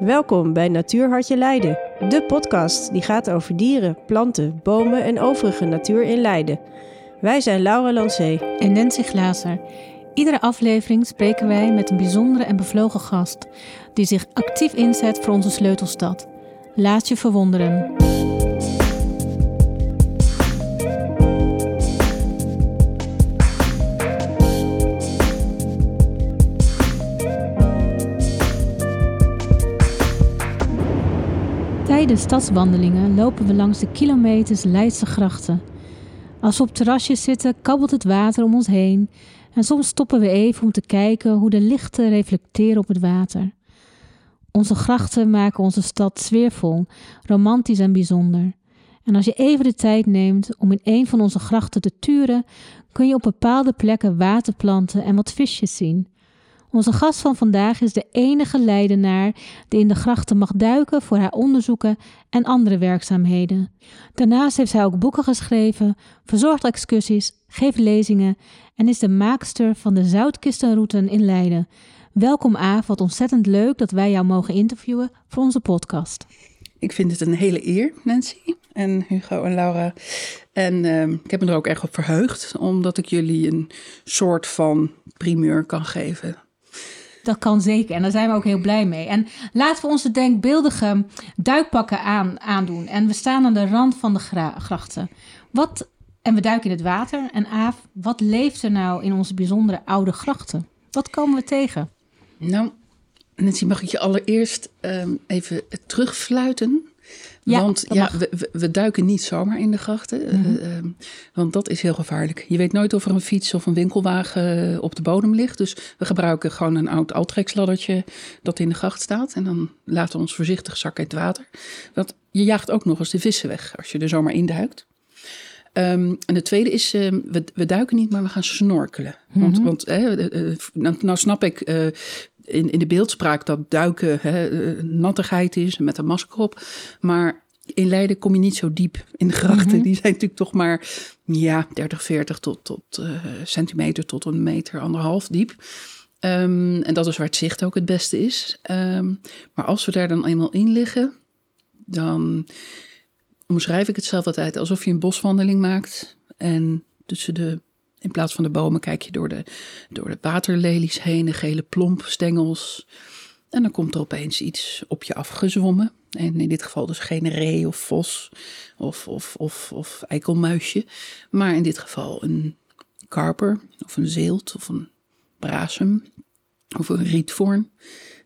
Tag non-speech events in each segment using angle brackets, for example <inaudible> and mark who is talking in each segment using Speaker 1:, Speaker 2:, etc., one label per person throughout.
Speaker 1: Welkom bij Natuurhartje Leiden, de podcast die gaat over dieren, planten, bomen en overige natuur in Leiden. Wij zijn Laura Lancé
Speaker 2: en Nancy Glazer. Iedere aflevering spreken wij met een bijzondere en bevlogen gast die zich actief inzet voor onze sleutelstad. Laat je verwonderen. Tijdens stadswandelingen lopen we langs de kilometers Leidse grachten. Als we op terrasjes zitten, kabbelt het water om ons heen en soms stoppen we even om te kijken hoe de lichten reflecteren op het water. Onze grachten maken onze stad sfeervol, romantisch en bijzonder. En als je even de tijd neemt om in een van onze grachten te turen, kun je op bepaalde plekken waterplanten en wat visjes zien. Onze gast van vandaag is de enige Leidenaar die in de grachten mag duiken voor haar onderzoeken en andere werkzaamheden. Daarnaast heeft zij ook boeken geschreven, verzorgt excursies, geeft lezingen en is de maakster van de Zoutkistenroute in Leiden. Welkom Aaf, wat ontzettend leuk dat wij jou mogen interviewen voor onze podcast.
Speaker 3: Ik vind het een hele eer, Nancy en Hugo en Laura. En uh, ik heb me er ook erg op verheugd, omdat ik jullie een soort van primeur kan geven
Speaker 2: dat kan zeker. En daar zijn we ook heel blij mee. En laten we onze denkbeeldige duikpakken aan, aandoen. En we staan aan de rand van de grachten. Wat, en we duiken in het water. En Aaf, wat leeft er nou in onze bijzondere oude grachten? Wat komen we tegen?
Speaker 3: Nou, Nancy, mag ik je allereerst um, even terugfluiten ja, want ja, we, we, duiken niet zomaar in de grachten. Eh, mhm. ehm, want dat is heel gevaarlijk. Je weet nooit of er een fiets of een winkelwagen eh, op de bodem ligt. Dus we gebruiken gewoon een oud altreksladdertje dat in de gracht staat. En dan laten we ons voorzichtig zakken in het water. Want je jaagt ook nog eens de vissen weg als je er zomaar in duikt. Ehm, en de tweede is, ehm, we, we, duiken niet, maar we gaan snorkelen. Want, mhm. want nou, nou, snap ik, in, in de beeldspraak dat duiken hè, eh, nattigheid is met een masker op. Maar in Leiden kom je niet zo diep in de grachten. Mhm. Die zijn natuurlijk toch maar ja, 30, 40 tot, tot uh, centimeter tot een meter, anderhalf diep. Um, en dat is waar het zicht ook het beste is. Um, maar als we daar dan eenmaal in liggen, dan omschrijf ik het zelf altijd alsof je een boswandeling maakt. En tussen de in plaats van de bomen kijk je door de, door de waterlelies heen, de gele plompstengels. En dan komt er opeens iets op je afgezwommen. En in dit geval dus geen ree of vos of, of, of, of eikelmuisje. Maar in dit geval een karper of een zeelt of een brasem of een rietvorn.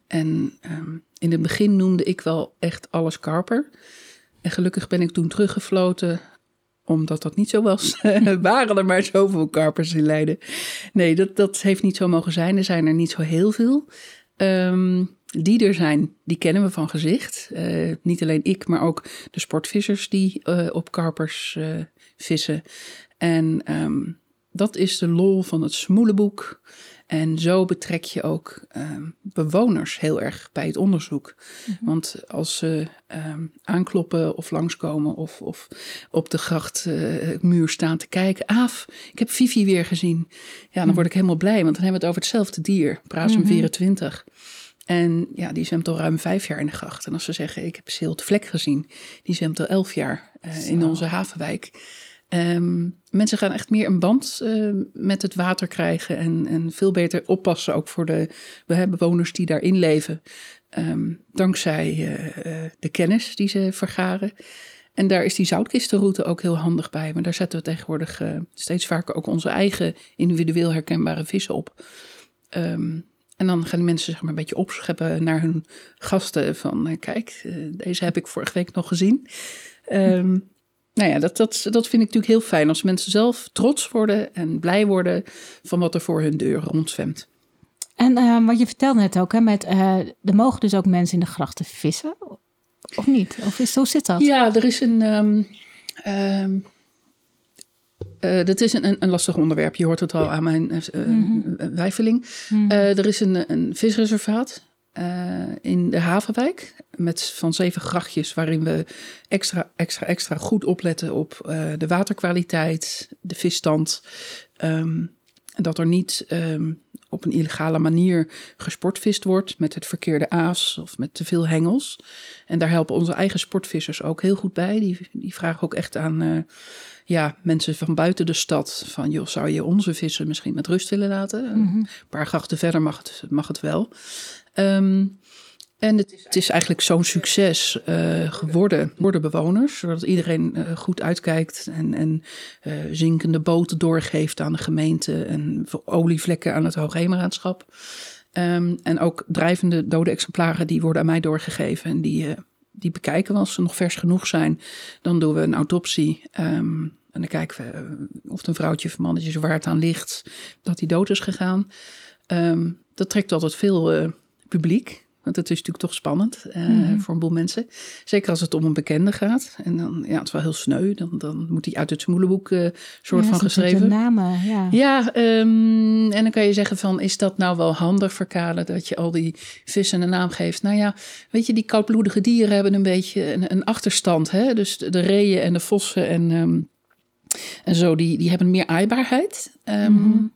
Speaker 3: En um, in het begin noemde ik wel echt alles karper. En gelukkig ben ik toen teruggefloten omdat dat niet zo was, <laughs> waren er maar zoveel karpers in Leiden. Nee, dat, dat heeft niet zo mogen zijn. Er zijn er niet zo heel veel. Um, die er zijn, die kennen we van gezicht. Uh, niet alleen ik, maar ook de sportvissers die uh, op karpers uh, vissen. En um, dat is de lol van het smoelenboek. En zo betrek je ook ehm, bewoners heel erg bij het onderzoek. Mhm. Want als ze ehm, aankloppen of langskomen of, of op de grachtmuur staan te kijken. Aaf, ik heb Vivi weer gezien. Ja, dan mhm. word ik helemaal blij, want dan hebben we het over hetzelfde dier. Prasum 24. Mhm. En ja, die zwemt al ruim vijf jaar in de gracht. En als ze zeggen, ik heb Silt Vlek gezien. Die zwemt al elf jaar uh, in onze havenwijk. Um, mensen gaan echt meer een band uh, met het water krijgen en, en veel beter oppassen ook voor de bewoners die daarin leven. Um, dankzij uh, de kennis die ze vergaren. En daar is die zoutkistenroute ook heel handig bij. Maar daar zetten we tegenwoordig steeds vaker ook onze eigen individueel herkenbare vissen op. Um, en dan gaan die mensen zeg maar een beetje opscheppen naar hun gasten van kijk, deze heb ik vorige week nog gezien. Um, nou ja, dat, dat, dat vind ik natuurlijk heel fijn als mensen zelf trots worden en blij worden van wat er voor hun deur rondzwemt.
Speaker 2: En uh, wat je vertelde net ook, hè, met, uh, er mogen dus ook mensen in de grachten vissen, of niet? Of is, zo zit dat?
Speaker 3: Ja, er is een. Um, um, uh, dat is een, een, lastig onderwerp. Je hoort het al aan mijn uh, mm -hmm. wijfeling. Mm -hmm. er is een, een visreservaat uh, in de Havenwijk. Met van zeven grachtjes waarin we extra, extra, extra goed opletten op uh, de waterkwaliteit, de visstand. Um, dat er niet um, op een illegale manier gesportvist wordt met het verkeerde aas of met te veel hengels. En daar helpen onze eigen sportvissers ook heel goed bij. Die, die vragen ook echt aan uh, ja, mensen van buiten de stad van joh, zou je onze vissen misschien met rust willen laten? Mhm. Een paar grachten verder mag het, mag het wel. Um, en het is eigenlijk zo'n succes uh, geworden voor de bewoners, zodat iedereen uh, goed uitkijkt en, en uh, zinkende boten doorgeeft aan de gemeente en olievlekken aan het Hoogheemraadschap. Um, en ook drijvende dode exemplaren die worden aan mij doorgegeven en die, die bekijken we als ze nog vers genoeg zijn. Dan doen we een autopsie um, en dan kijken we of het een vrouwtje of mannetje waar het aan ligt dat die dood is gegaan. Dat trekt altijd veel publiek. Want het is natuurlijk toch spannend uh, voor een boel mensen. Zeker als het om een bekende gaat. En dan, ja, het is wel heel sneu. Dan, dan moet hij uit het smoelenboek uh, soort van geschreven.
Speaker 2: namen, ja.
Speaker 3: Ja, um, en dan kan je zeggen van, is dat nou wel handig voor Kale dat je al die vissen een naam geeft? Nou ja, weet je, die koudbloedige dieren hebben een beetje een, een achterstand. Hè? Dus de reeën en de vossen en, um, en zo, die, die hebben meer aaibaarheid. Um, mm -hmm.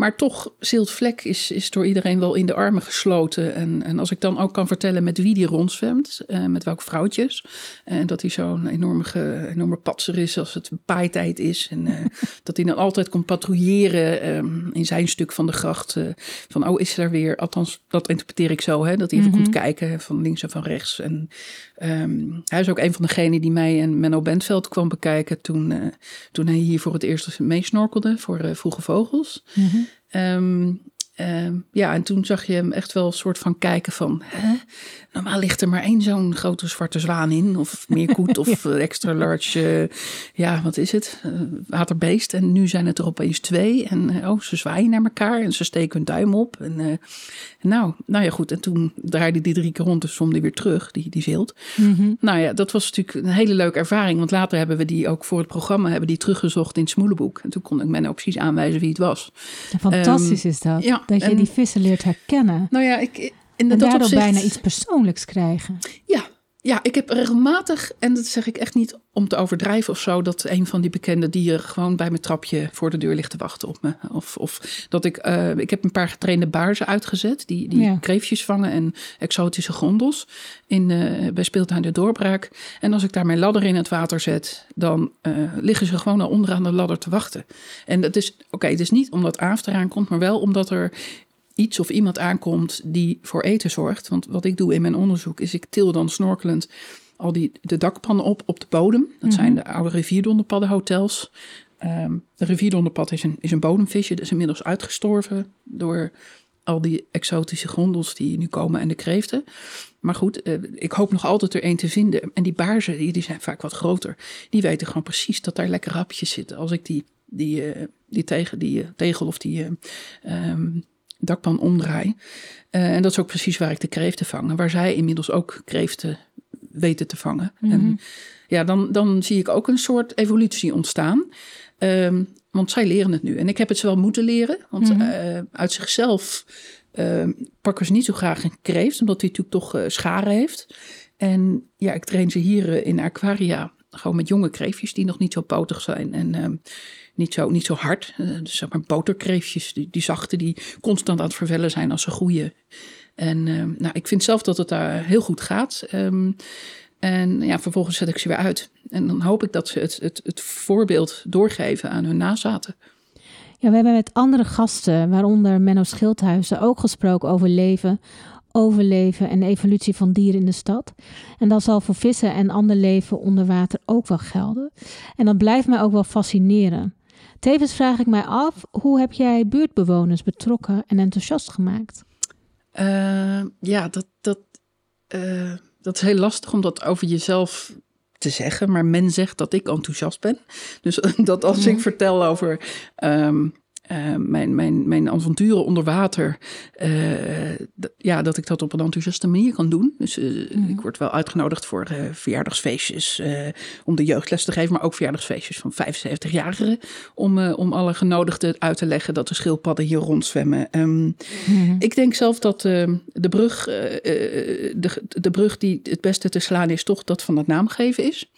Speaker 3: Maar toch, Ziltvlek is, is door iedereen wel in de armen gesloten. En, en als ik dan ook kan vertellen met wie die rondzwemt, uh, met welke vrouwtjes. En dat hij zo'n enorme, enorme patser is als het paaitijd is. En uh, <laughs> dat hij dan altijd komt patrouilleren um, in zijn stuk van de gracht. Uh, van, oh, is er weer, althans, dat interpreteer ik zo, hè, dat hij even mm -hmm. komt kijken van links en van rechts. En um, hij is ook een van degenen die mij en Menno Bentveld kwam bekijken toen, toen hij hier voor het eerst meesnorkelde voor Vroege Vogels. Mm -hmm. Um, um, ja, en toen zag je hem echt wel een soort van kijken van... Hè? Normaal ligt er maar één zo'n grote zwarte zwaan in. Of meerkoet <laughs> of ja. extra large, uh, ja, wat is het? Uh, waterbeest. En nu zijn het er opeens twee. En uh, oh, ze zwaaien naar elkaar en ze steken hun duim op. En nou, nou ja, goed. En toen draaide die drie keer rond en stond die weer terug, die, die zilt. Mm -hmm. Nou ja, dat was natuurlijk een hele leuke ervaring. Want later hebben we die ook voor het programma hebben die teruggezocht in het Smoelenboek. En toen kon ik men ook precies aanwijzen wie het was.
Speaker 2: Ja, fantastisch um, is dat. Ja, dat je en, die vissen leert herkennen.
Speaker 3: Nou ja, ik
Speaker 2: en daardoor opzicht, bijna iets persoonlijks krijgen.
Speaker 3: Ja, ja, ik heb regelmatig, en dat zeg ik echt niet om te overdrijven of zo, dat een van die bekende dieren gewoon bij mijn trapje voor de deur ligt te wachten op me. Of, of dat ik, uh, ik heb een paar getrainde baarzen uitgezet, die, die ja. kreefjes vangen en exotische gondels in, uh, bij Speeltuin de Doorbraak. En als ik daar mijn ladder in het water zet, dan uh, liggen ze gewoon al onderaan de ladder te wachten. En dat is, oké, okay, het is niet omdat Aaf eraan komt, maar wel omdat er iets of iemand aankomt die voor eten zorgt. Want wat ik doe in mijn onderzoek is ik til dan snorkelend al die, de dakpannen op op de bodem. Dat mm-hmm. zijn de oude rivierdonderpaddenhotels. Um, de rivierdonderpad is een, is een bodemvisje. Dat is inmiddels uitgestorven door al die exotische grondels die nu komen en de kreeften. Maar goed, uh, ik hoop nog altijd er één te vinden. En die baarzen, die, die zijn vaak wat groter. Die weten gewoon precies dat daar lekker hapjes zitten. Als ik die, die, uh, die, tegen, die uh, tegel of die um, dakpan omdraai. Uh, en dat is ook precies waar ik de kreeften vang. Waar zij inmiddels ook kreeften weten te vangen. Mm -hmm. En ja, dan, dan zie ik ook een soort evolutie ontstaan. Um, want zij leren het nu. En ik heb het ze wel moeten leren. Want mm -hmm. uh, uit zichzelf uh, pakken ze niet zo graag een kreeft. Omdat hij natuurlijk toch uh, scharen heeft. En ja, ik train ze hier in aquaria. Gewoon met jonge kreefjes die nog niet zo potig zijn. En ehm, niet zo, niet zo hard. Uh, dus zeg maar boterkreefjes, die, die zachte, die constant aan het vervellen zijn als ze groeien. En uh, nou, ik vind zelf dat het daar heel goed gaat. Um, en ja, vervolgens zet ik ze weer uit. En dan hoop ik dat ze het, het, het voorbeeld doorgeven aan hun nazaten.
Speaker 2: Ja, we hebben met andere gasten, waaronder Menno Schildhuizen, ook gesproken over leven, overleven en evolutie van dieren in de stad. En dat zal voor vissen en ander leven onder water ook wel gelden. En dat blijft mij ook wel fascineren. Tevens vraag ik mij af, hoe heb jij buurtbewoners betrokken en enthousiast gemaakt?
Speaker 3: Uh, ja, dat, dat, uh, dat is heel lastig om dat over jezelf te zeggen. Maar men zegt dat ik enthousiast ben. Dus <laughs> dat als ik vertel over um, uh, mijn, mijn, mijn avonturen onder water, uh, ja, dat ik dat op een enthousiaste manier kan doen. Dus uh, mm. ik word wel uitgenodigd voor verjaardagsfeestjes om de jeugdles te geven, maar ook verjaardagsfeestjes van 75-jarigen. Om, om alle genodigden uit te leggen dat de schildpadden hier rondzwemmen. Um, mm. Ik denk zelf dat de, brug, de, de brug die het beste te slaan is, toch dat van het naamgeven is.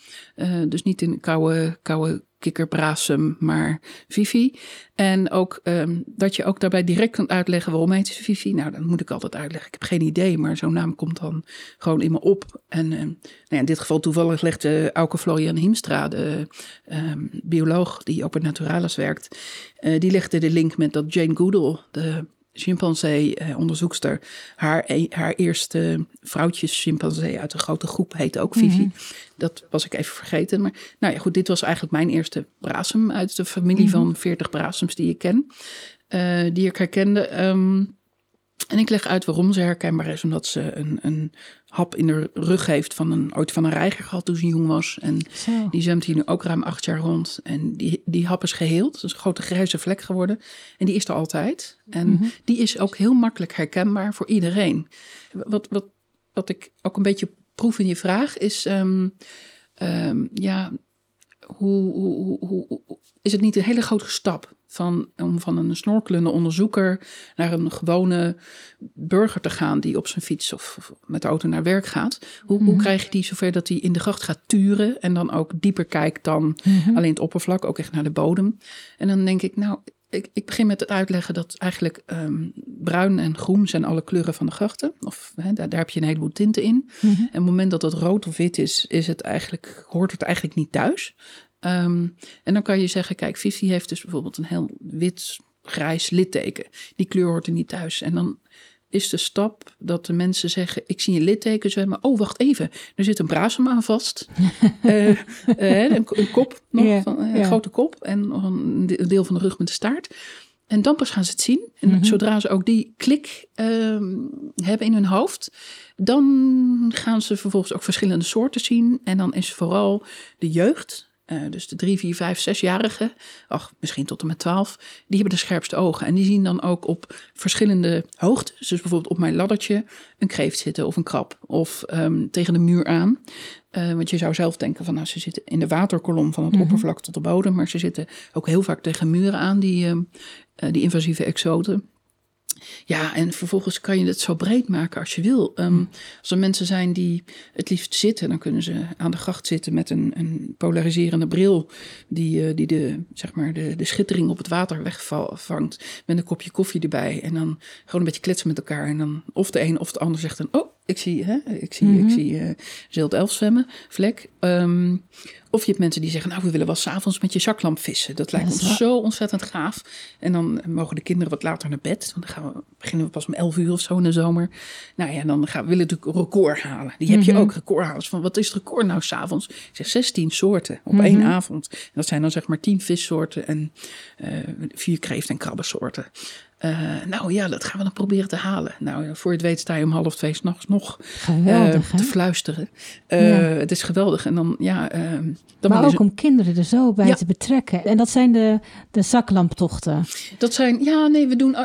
Speaker 3: dus niet in koude, koude kikkerbrasem, maar Vivi. En ook ehm, dat je ook daarbij direct kunt uitleggen waarom heet ze Vivi. Nou, dan moet ik altijd uitleggen. Ik heb geen idee, maar zo'n naam komt dan gewoon in me op. En ehm, nou ja, in dit geval toevallig legde Auke Florian Hiemstra, de ehm, bioloog die ook bij Naturalis werkt, uh, die legde de link met dat Jane Goodall, de chimpansee-onderzoekster. Haar, e-, haar eerste vrouwtjes-chimpansee uit een grote groep heette ook Vivi. Mhm. Dat was ik even vergeten. Maar nou ja, goed, dit was eigenlijk mijn eerste brasem uit de familie mhm. van 40 brasems die ik ken. Uh, die ik herkende. Um, en ik leg uit waarom ze herkenbaar is. Omdat ze een, een hap in de rug heeft van een, ooit van een reiger gehad toen ze jong was. En die zwemt hier nu ook ruim acht jaar rond. En die, die hap is geheeld. Dat is een grote grijze vlek geworden. En die is er altijd. En mhm. die is ook heel makkelijk herkenbaar voor iedereen. Wat, wat, wat ik ook een beetje proef in je vraag is... Um, um, ja, hoe, hoe, hoe, hoe, is het niet een hele grote stap van, om van een snorkelende onderzoeker naar een gewone burger te gaan die op zijn fiets of, met de auto naar werk gaat. Hoe, hoe mhm. krijg je die zover dat hij in de gracht gaat turen en dan ook dieper kijkt dan mhm. alleen het oppervlak, ook echt naar de bodem. En dan denk ik, nou, ik, ik begin met het uitleggen dat eigenlijk ehm, bruin en groen zijn alle kleuren van de grachten. Of daar, daar, heb je een heleboel tinten in. Mhm. En op het moment dat het rood of wit is, is het eigenlijk, hoort het eigenlijk niet thuis. Ehm, en dan kan je zeggen, kijk, Vivi heeft dus bijvoorbeeld een heel wit-grijs litteken. Die kleur hoort er niet thuis. En dan is de stap dat de mensen zeggen: Ik zie een litteken zwemmen. Oh, wacht even. Er zit een brasem aan vast. uh, <laughs> uh, een, een, kop, nog, van, een grote kop. En een deel van de rug met de staart. En dan pas gaan ze het zien. En mhm. zodra ze ook die klik ehm, hebben in hun hoofd, dan gaan ze vervolgens ook verschillende soorten zien. En dan is vooral de jeugd eh, dus de drie, vier, vijf, zesjarigen, ach, misschien tot en met twaalf, die hebben de scherpste ogen. En die zien dan ook op verschillende hoogtes, dus bijvoorbeeld op mijn laddertje, een kreeft zitten of een krab. Of um, tegen de muur aan. Uh, want je zou zelf denken van, nou, ze zitten in de waterkolom van het mhm. oppervlak tot de bodem. Maar ze zitten ook heel vaak tegen muren aan, die, uh, die invasieve exoten. Ja, en vervolgens kan je het zo breed maken als je wil. Um, als er mensen zijn die het liefst zitten, dan kunnen ze aan de gracht zitten met een, een polariserende bril. Die, uh, die de, zeg maar de, de schittering op het water wegvangt. Met een kopje koffie erbij. En dan gewoon een beetje kletsen met elkaar. En dan of de een of de ander zegt dan: Oh, ik zie, hè, ik zie, ik mhm. zie uh, Zilt Elf zwemmen, vlek. Um, of je hebt mensen die zeggen, nou, we willen wel s'avonds met je zaklamp vissen. Dat lijkt ons zo ontzettend gaaf. En dan mogen de kinderen wat later naar bed. Want dan gaan we, beginnen we pas om 11 uur of zo in de zomer. Nou ja, dan gaan we willen natuurlijk record halen. Die heb je mhm. ook, recordhalers. Van wat is het record nou s'avonds? Ik zeg 16 soorten op één mhm. avond. En dat zijn dan zeg maar 10 vissoorten en uh, vier kreeft- en krabbensoorten. Uh, nou ja, dat gaan we dan proberen te halen. Nou, voor je het weet sta je om half twee s'nachts nog uh, te fluisteren. Uh, Het is geweldig. En dan, ja... Ehm, dan
Speaker 2: maar ook om kinderen er zo bij te betrekken. En dat zijn de, de zaklamptochten.
Speaker 3: Dat zijn, ja, nee, we doen...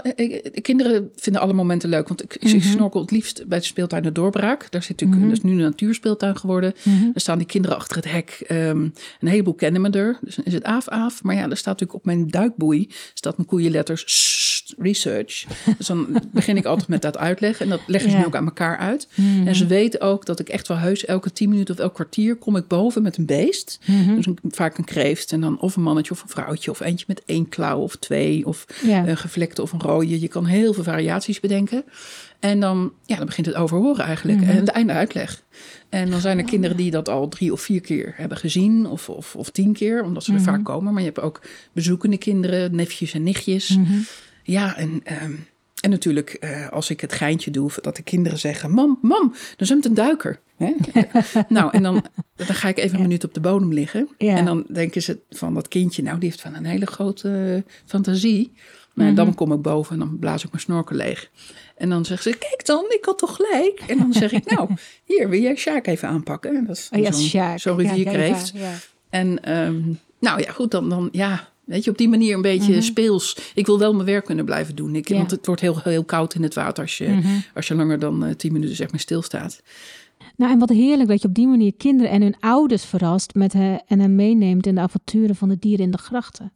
Speaker 3: kinderen vinden alle momenten leuk. Want ik, mm snorkel het liefst bij de speeltuin de Doorbraak. Daar zit natuurlijk, mm dat is nu een natuurspeeltuin geworden. Mm Daar staan die kinderen achter het hek. Um, een heleboel kennen me er. Dus is het aaf-aaf. Maar ja, er staat natuurlijk op mijn duikboei... staat mijn koeienletters research. Dus dan begin ik altijd met dat uitleggen. En dat leggen ze nu ook aan elkaar uit. En ze weten ook dat ik echt wel heus elke tien minuten of elk kwartier kom ik boven met een beest. Mhm. Dus een, vaak een kreeft. En dan of een mannetje of een vrouwtje. Of eentje met één klauw of twee. Of een gevlekte of een rode. Je kan heel veel variaties bedenken. En dan, ja, dan begint het overhoren eigenlijk. Mhm. En het einde uitleg. En dan zijn er kinderen die dat al drie of vier keer hebben gezien. Of, of, of tien keer, omdat ze er mhm. vaak komen. Maar je hebt ook bezoekende kinderen, nefjes en nichtjes. Ja, en, ehm, en natuurlijk uh, als ik het geintje doe, dat de kinderen zeggen: Mam, mam, er zwemt een duiker. Hè? <laughs> nou, en dan, dan ga ik even een minuut op de bodem liggen. En dan denken ze van dat kindje, nou, die heeft van een hele grote fantasie. Maar dan mhm. kom ik boven en dan blaas ik mijn snorkel leeg. En dan zeggen ze, kijk dan, ik had toch gelijk? En dan zeg ik, nou, hier, wil jij Sjaak even aanpakken? En dat is oh, zo'n zo rivierkreeft. Ja, ja, en um, nou ja, goed, dan, dan ja, Weet je, op die manier een beetje mhm. speels. Ik wil wel mijn werk kunnen blijven doen. Ik, Want het wordt heel, heel koud in het water als je, mhm. als je langer dan uh, tien minuten zeg maar stilstaat.
Speaker 2: Nou, en wat heerlijk dat je op die manier kinderen en hun ouders verrast met he, en hen meeneemt in de avonturen van de dieren in de grachten.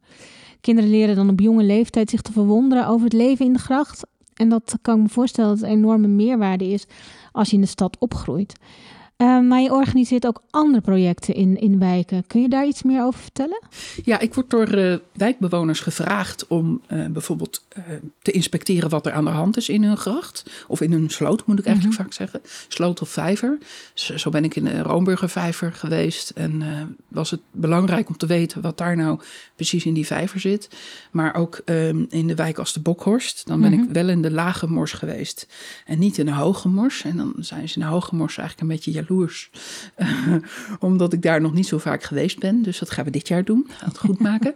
Speaker 2: Kinderen leren dan op jonge leeftijd zich te verwonderen over het leven in de gracht. En dat kan ik me voorstellen dat het een enorme meerwaarde is als je in de stad opgroeit. Uh, maar je organiseert ook andere projecten in, in wijken. Kun je daar iets meer over vertellen?
Speaker 3: Ja, ik word door uh, wijkbewoners gevraagd om uh, bijvoorbeeld te inspecteren wat er aan de hand is in hun gracht. Of in hun sloot, moet ik eigenlijk mm -hmm. vaak zeggen. Sloot of vijver. Zo, zo ben ik in de Roomburgervijver geweest. En was het belangrijk om te weten wat daar nou precies in die vijver zit. Maar ook um, in de wijk als de Bokhorst. Dan ben mm -hmm. ik wel in de lage mors geweest. En niet in de hoge mors. En dan zijn ze in de hoge mors eigenlijk een beetje jaloers jaloers. Uh, <laughs> omdat ik daar nog niet zo vaak geweest ben. Dus dat gaan we dit jaar doen. Gaan het goed maken.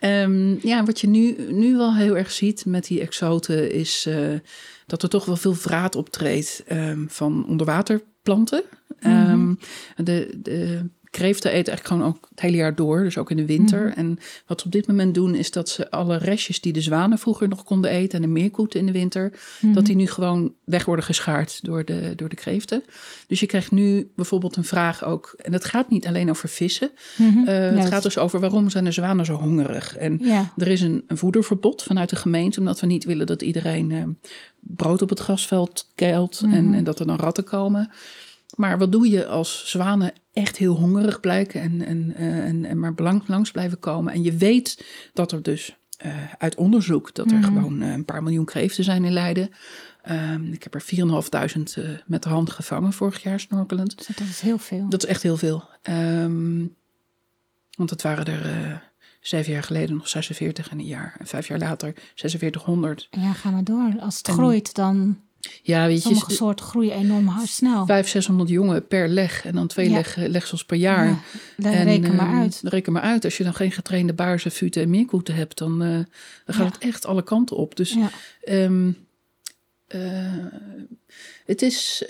Speaker 3: um, <laughs> ja, wat je nu, nu wel heel erg ziet met die exoten is uh, dat er toch wel veel vraat optreedt um, van onderwaterplanten. Mm -hmm. um, de, de kreeften eten eigenlijk gewoon ook het hele jaar door, dus ook in de winter. Mm. En wat ze op dit moment doen, is dat ze alle restjes die de zwanen vroeger nog konden eten en de meerkoeten in de winter, mm. dat die nu gewoon weg worden geschaard door de, door de kreeften. Dus je krijgt nu bijvoorbeeld een vraag ook, en het gaat niet alleen over vissen. Mm -hmm. uh, het gaat dus over waarom zijn de zwanen zo hongerig. En ja. er is een, een, voederverbod vanuit de gemeente, omdat we niet willen dat iedereen uh, brood op het grasveld keilt -hmm. en, en dat er dan ratten komen. Maar wat doe je als zwanen echt heel hongerig blijken en, en, en, en maar belang, langs blijven komen? En je weet dat er dus uh, uit onderzoek dat er mm. gewoon uh, een paar miljoen kreeften zijn in Leiden. Um, ik heb er 4.500 uh, met de hand gevangen vorig jaar snorkelend.
Speaker 2: Dat is heel veel.
Speaker 3: Dat is echt heel veel. Um, want het waren er zeven jaar geleden nog 46 en een jaar. En vijf jaar later 4600.
Speaker 2: Ja, ga maar door. Als het en, groeit, dan
Speaker 3: ja, weet
Speaker 2: Sommige
Speaker 3: je,
Speaker 2: soorten groeien enorm snel.
Speaker 3: 500, 600 jongen per leg en dan twee ja. leg, legsels per jaar. Ja,
Speaker 2: dan en, reken maar uit.
Speaker 3: Uh, reken maar uit. Als je dan geen getrainde baarzen, futen en meerkoeten hebt, dan, uh, dan gaat ja. het echt alle kanten op. Dus ja. um, uh, het, is,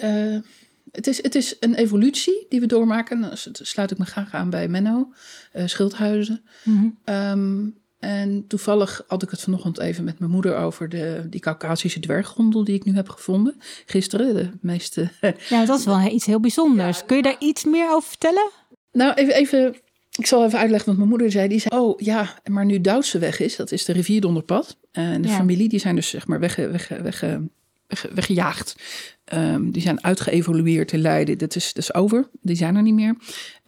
Speaker 3: het, is, het is een evolutie die we doormaken. Dan sluit ik me graag aan bij Menno, Schildhuizen. Mm -hmm. um, en toevallig had ik het vanochtend even met mijn moeder over de, die Caucasische dwerggondel die ik nu heb gevonden. Gisteren, de meeste. <laughs>
Speaker 2: Ja, dat is wel iets heel bijzonders. Ja, Kun je daar iets meer over vertellen?
Speaker 3: Nou, even, even ik zal even uitleggen wat mijn moeder zei. Die zei, oh ja, maar nu Duitse weg is, dat is de rivierdonderpad. En de ja. familie, die zijn dus zeg maar weg, weg, weg, weg, weggejaagd. Um, die zijn uitgeëvolueerd in Leiden. Dat is, dat is over. Die zijn er niet meer.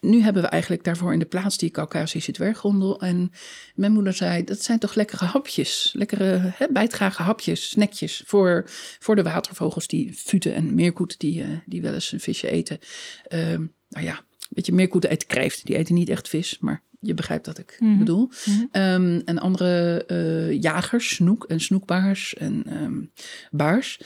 Speaker 3: Nu hebben we eigenlijk daarvoor in de plaats die Caucasische dwerggondel. En mijn moeder zei, dat zijn toch lekkere hapjes. Lekkere hè, bijtgrage hapjes, snackjes voor, voor de watervogels die futen en meerkoeten die, uh, die wel eens een visje eten. Um, nou ja, weet je, meerkoeten eten kreeft. Die eten niet echt vis, maar je begrijpt wat ik mm-hmm. bedoel. Mm-hmm. Um, en andere uh, jagers, snoek en snoekbaars en baars.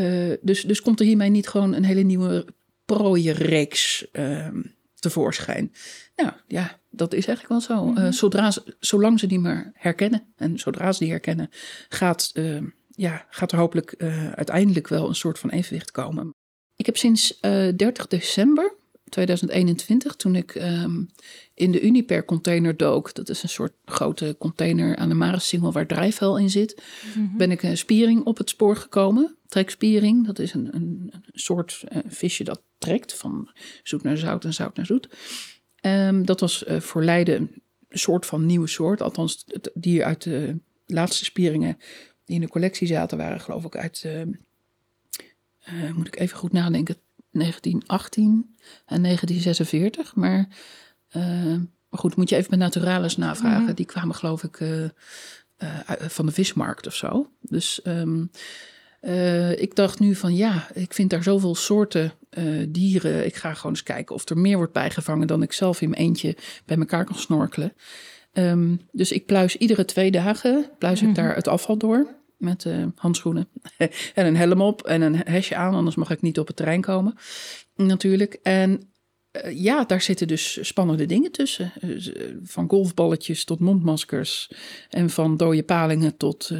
Speaker 3: Uh, dus, dus komt er hiermee niet gewoon een hele nieuwe prooienreeks um, tevoorschijn. Nou ja, dat is eigenlijk wel zo. Mm-hmm. Uh, zodra ze, zolang ze die maar herkennen en zodra ze die herkennen, gaat, uh, ja, gaat er hopelijk uh, uiteindelijk wel een soort van evenwicht komen. Ik heb sinds 30 december 2021, toen ik um, in de Uniper container dook, dat is een soort grote container aan de Marissingel waar drijfvel in zit, mm-hmm. ben ik een spiering op het spoor gekomen. Trekspiering, dat is een, een, een soort uh, visje dat trekt van zoet naar zout en zout naar zoet. Um, dat was uh, voor Leiden een soort van nieuwe soort, althans die uit de laatste spieringen die in de collectie zaten waren geloof ik uit, uh, moet ik even goed nadenken, 1918 en 1946. Maar, uh, maar goed, moet je even met Naturalis navragen. Mm -hmm. Die kwamen geloof ik van de vismarkt of zo. Dus um, ik dacht nu van ja, ik vind daar zoveel soorten dieren. Ik ga gewoon eens kijken of er meer wordt bijgevangen dan ik zelf in mijn eentje bij elkaar kan snorkelen. Um, dus ik pluis iedere twee dagen pluis ik -hmm. daar het afval door met uh, handschoenen <laughs> en een helm op en een hesje aan, anders mag ik niet op het terrein komen, natuurlijk. En uh, ja, daar zitten dus spannende dingen tussen. Uh, van golfballetjes tot mondmaskers en van dode palingen tot,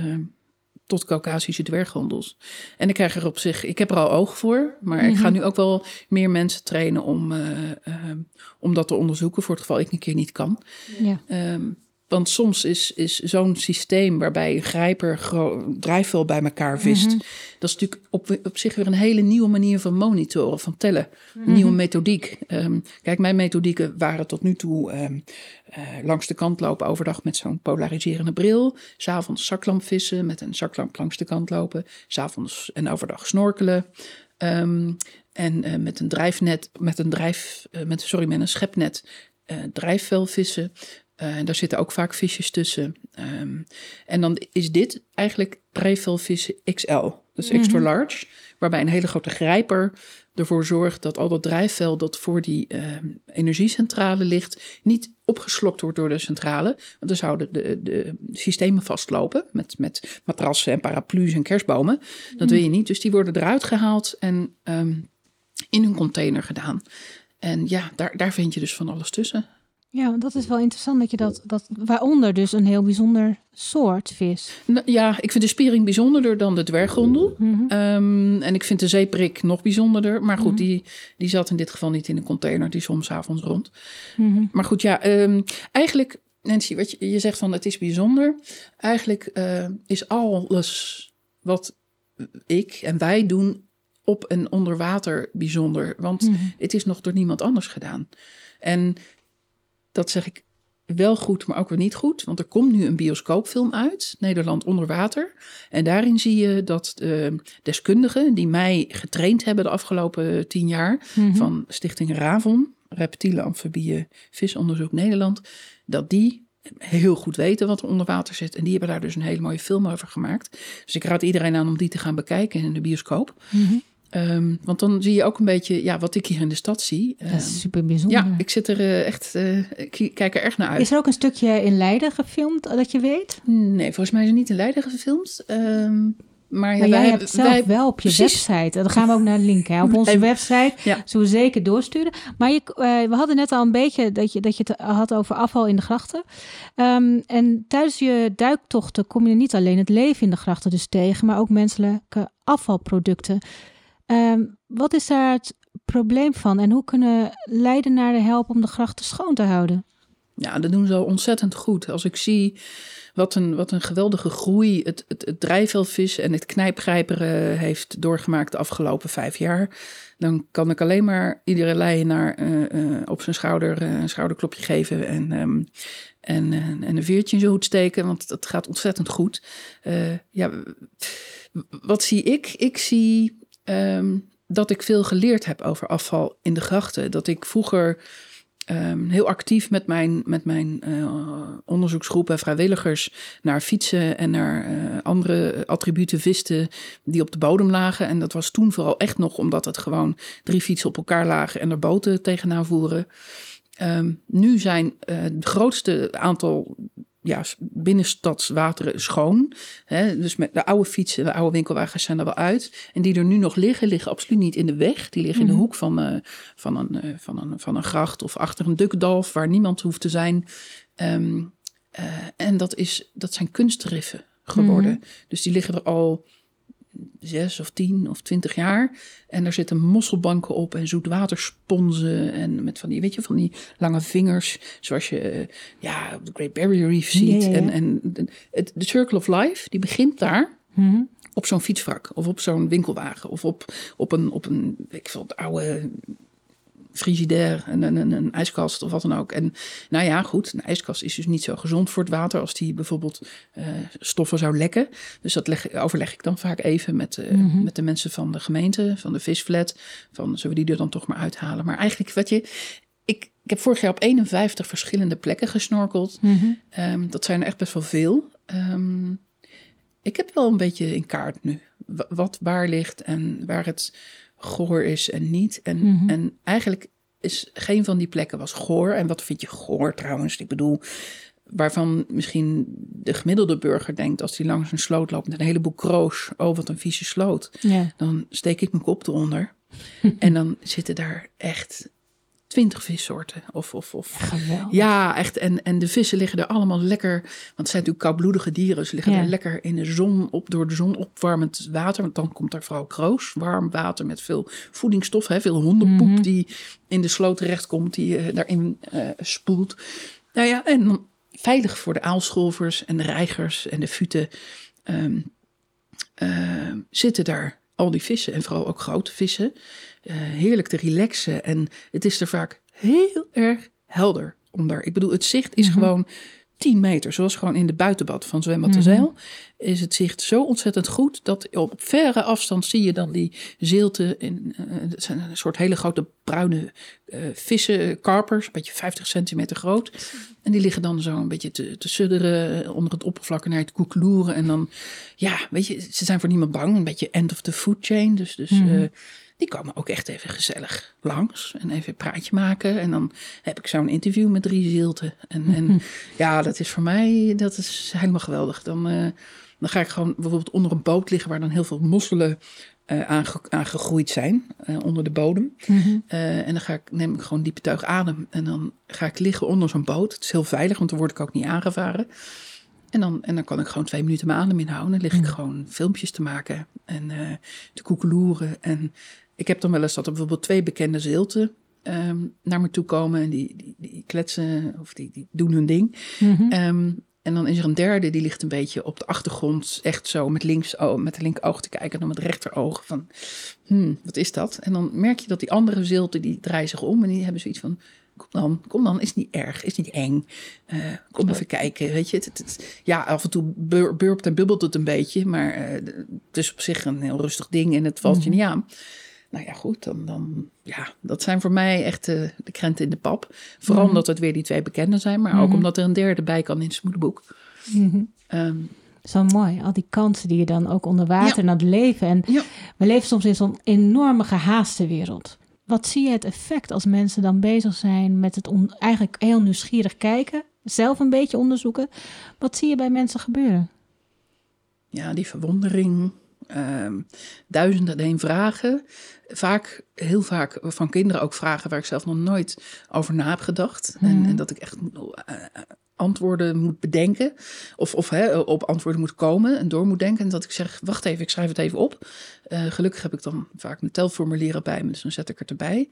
Speaker 3: tot Caucasische dwerggondels. En ik krijg er op zich, ik heb er al oog voor, maar mm -hmm. ik ga mhm. nu ook wel meer mensen trainen om, om dat te onderzoeken voor het geval ik een keer niet kan. Ja. Um, want soms is, is zo'n systeem waarbij een grijper drijfvel bij elkaar vist. Mm -hmm. Dat is natuurlijk op, op zich weer een hele nieuwe manier van monitoren, van tellen. Mm -hmm. Nieuwe methodiek. Um, kijk, mijn methodieken waren tot nu toe um, uh, langs de kant lopen overdag met zo'n polariserende bril. S'avonds zaklamp vissen met een zaklamp langs de kant lopen. S'avonds en overdag snorkelen. Ehm, en met een drijfnet, met een drijf, met, sorry, met een schepnet drijfvelvissen. en daar zitten ook vaak visjes tussen. Ehm, en dan is dit eigenlijk drijfvelvissen XL, dus extra mhm. large. Waarbij een hele grote grijper ervoor zorgt dat al dat drijfvel dat voor die uh, energiecentrale ligt, niet opgeslokt wordt door de centrale. Want dan zouden de, de systemen vastlopen met, met matrassen en paraplu's en kerstbomen. Dat wil je niet. Dus die worden eruit gehaald en um, in een container gedaan. En ja, daar, daar vind je dus van alles tussen.
Speaker 2: Ja, dat is wel interessant dat je dat, dat waaronder dus een heel bijzonder soort vis.
Speaker 3: Nou, ja, ik vind de spiering bijzonderder dan de dwerggondel. Mhm. Ehm, en ik vind de zeeprik nog bijzonderder. Maar goed, mhm. die, die zat in dit geval niet in een container. Die soms avonds rond. Mhm. Maar goed, ja, um, eigenlijk, Nancy, wat je, je zegt van het is bijzonder. Eigenlijk uh, is alles wat ik en wij doen op en onder water bijzonder. Want het is nog door niemand anders gedaan. En dat zeg ik wel goed, maar ook weer niet goed. Want er komt nu een bioscoopfilm uit, Nederland onder water. En daarin zie je dat de deskundigen die mij getraind hebben de afgelopen tien jaar... Mhm. van Stichting RAVON, Reptielen, Amfibieën, Visonderzoek Nederland... dat die heel goed weten wat er onder water zit. En die hebben daar dus een hele mooie film over gemaakt. Dus ik raad iedereen aan om die te gaan bekijken in de bioscoop. Mm Ehm, want dan zie je ook een beetje ja, wat ik hier in de stad zie.
Speaker 2: dat is ehm, super bijzonder.
Speaker 3: Ja, ik zit er uh, echt, uh, ik kijk er echt naar uit.
Speaker 2: Is er ook een stukje in Leiden gefilmd, dat je weet?
Speaker 3: Nee, volgens mij is het niet in Leiden gefilmd. Um, maar,
Speaker 2: ja, jij hebt zelf wij, wel op je website. Dan gaan we ook naar linken. Hè. Op <laughs> onze website ja. zullen we zeker doorsturen. Maar je, uh, we hadden net al een beetje dat je, dat je het had over afval in de grachten. Um, en tijdens je duiktochten kom je niet alleen het leven in de grachten dus tegen, maar ook menselijke afvalproducten. Um, wat is daar het probleem van en hoe kunnen Leidenaren helpen om de grachten schoon te houden?
Speaker 3: Ja, dat doen ze ontzettend goed. Als ik zie wat een, wat een geweldige groei het, het, het en het knijpgrijperen heeft doorgemaakt de afgelopen vijf jaar. Dan kan ik alleen maar iedere leienaar uh, op zijn schouder uh, een schouderklopje geven en, um, en, en een veertje in zijn hoed steken, want dat gaat ontzettend goed. ja, wat zie ik? Ik zie Ehm, dat ik veel geleerd heb over afval in de grachten. Dat ik vroeger um, heel actief met mijn, met mijn uh, onderzoeksgroepen vrijwilligers naar fietsen en naar uh, andere attributen viste die op de bodem lagen. En dat was toen vooral echt nog omdat het gewoon drie fietsen op elkaar lagen en er boten tegenaan voeren. Um, nu zijn het grootste aantal ja, binnenstadswateren schoon. Hè? Dus met de oude fietsen, de oude winkelwagens zijn er wel uit. En die er nu nog liggen, liggen absoluut niet in de weg. Die liggen in de mhm. hoek van, uh, van, een, uh, van, een, van een gracht of achter een dukdalf waar niemand hoeft te zijn. Um, uh, en dat, is, dat zijn kunstriffen geworden. Mm Dus die liggen er al zes of tien of twintig jaar. En daar zitten mosselbanken op en zoetwatersponsen. En met van die, weet je, van die lange vingers. Zoals je eh, ja, de Great Barrier Reef ziet. En, en de, de, Circle of Life, die begint daar. Mhm. Op zo'n fietsvrak of op zo'n winkelwagen of op, op een, op een ik veel, oude frigidaire, een, een, een, ijskast of wat dan ook. En nou ja, goed, een ijskast is dus niet zo gezond voor het water als die bijvoorbeeld uh, stoffen zou lekken. Dus dat leg, overleg ik dan vaak even met, uh, mm -hmm. met de mensen van de gemeente, van de visflat. Van zullen we die er dan toch maar uithalen? Maar eigenlijk, wat je, ik, ik heb vorig jaar op 51 verschillende plekken gesnorkeld. Mm -hmm. um, dat zijn er echt best wel veel. Um, ik heb wel een beetje in kaart nu wat waar ligt en waar het goor is en niet. En, mm en eigenlijk is geen van die plekken was goor. En wat vind je goor trouwens? Ik bedoel, waarvan misschien de gemiddelde burger denkt als hij langs een sloot loopt met een heleboel kroos. Oh, wat een vieze sloot. Ja. Dan steek ik mijn kop eronder. <laughs> en dan zitten daar echt twintig vissoorten. Of, of, of. Ja, echt. En, en de vissen liggen er allemaal lekker. Want het zijn natuurlijk koudbloedige dieren. Ze liggen er lekker in de zon op, door de zon opwarmend water. Want dan komt er vooral kroos, warm water met veel voedingsstof. Hè, veel hondenpoep mhm. die in de sloot terechtkomt, die uh, daarin uh, spoelt. Nou ja, en dan veilig voor de aalscholvers en de reigers en de futen. Um, uh, zitten daar al die vissen en vooral ook grote vissen uh, heerlijk te relaxen. En het is er vaak heel erg helder onder. Ik bedoel, het zicht is mhm. gewoon 10 meter, zoals gewoon in de buitenbad van Zwembad de Zeil, is het zicht zo ontzettend goed dat op verre afstand zie je dan die zeelten. In, uh, het zijn een soort hele grote bruine uh, vissen, karpers, een beetje 50 centimeter groot. En die liggen dan zo een beetje te, te sudderen onder het oppervlak en naar het koekloeren. En dan, ja, weet je, ze zijn voor niemand bang. Een beetje end of the food chain. Dus, dus mm -hmm. Die komen ook echt even gezellig langs en even een praatje maken. En dan heb ik zo'n interview met drie zielten. En, en <laughs> ja, dat is voor mij dat is helemaal geweldig. Dan, uh, dan ga ik gewoon bijvoorbeeld onder een boot liggen waar dan heel veel mosselen uh, aange, aangegroeid zijn uh, onder de bodem. Mm -hmm. en dan ga ik, neem ik gewoon diepe tuig adem. En dan ga ik liggen onder zo'n boot. Het is heel veilig, want dan word ik ook niet aangevaren. En dan, en dan kan ik gewoon twee minuten mijn adem inhouden. Dan lig ik gewoon filmpjes te maken en te koekeloeren. En ik heb dan wel eens dat er bijvoorbeeld twee bekende zeelten um, naar me toe komen. En die, die, die kletsen of die, die doen hun ding. Mm -hmm. um, en dan is er een derde, die ligt een beetje op de achtergrond. Echt zo met, links, oh, met de linkeroog te kijken. En dan met het rechteroog van, hmm, wat is dat? En dan merk je dat die andere zeelten, die draaien zich om. En die hebben zoiets van, kom dan, kom dan, is niet erg, is niet eng. Uh, kom even kijken, weet je. Het, het, het, ja, af en toe bur, burpt en bubbelt het een beetje. Maar uh, het is op zich een heel rustig ding en het valt mm -hmm. je niet aan. Nou ja, goed, dan, dan ja, dat zijn voor mij echt de, de krenten in de pap. Vooral mm -hmm. omdat het weer die twee bekenden zijn, maar mm -hmm. ook omdat er een derde bij kan in het smoedenboek.
Speaker 2: Mm -hmm. um, Zo mooi, al die kansen die je dan ook onder water ja. naar het leven. En ja. we leven soms in zo'n enorme gehaaste wereld. Wat zie je het effect als mensen dan bezig zijn met het on, eigenlijk heel nieuwsgierig kijken, zelf een beetje onderzoeken? Wat zie je bij mensen gebeuren?
Speaker 3: Ja, die verwondering, um, duizenden en één vragen. Vaak, heel vaak van kinderen ook vragen waar ik zelf nog nooit over na heb gedacht. Mm. En, en, dat ik echt uh, antwoorden moet bedenken. Of, of hè, op antwoorden moet komen en door moet denken. En dat ik zeg, wacht even, ik schrijf het even op. Uh, gelukkig heb ik dan vaak mijn telformulieren bij me, dus dan zet ik het erbij.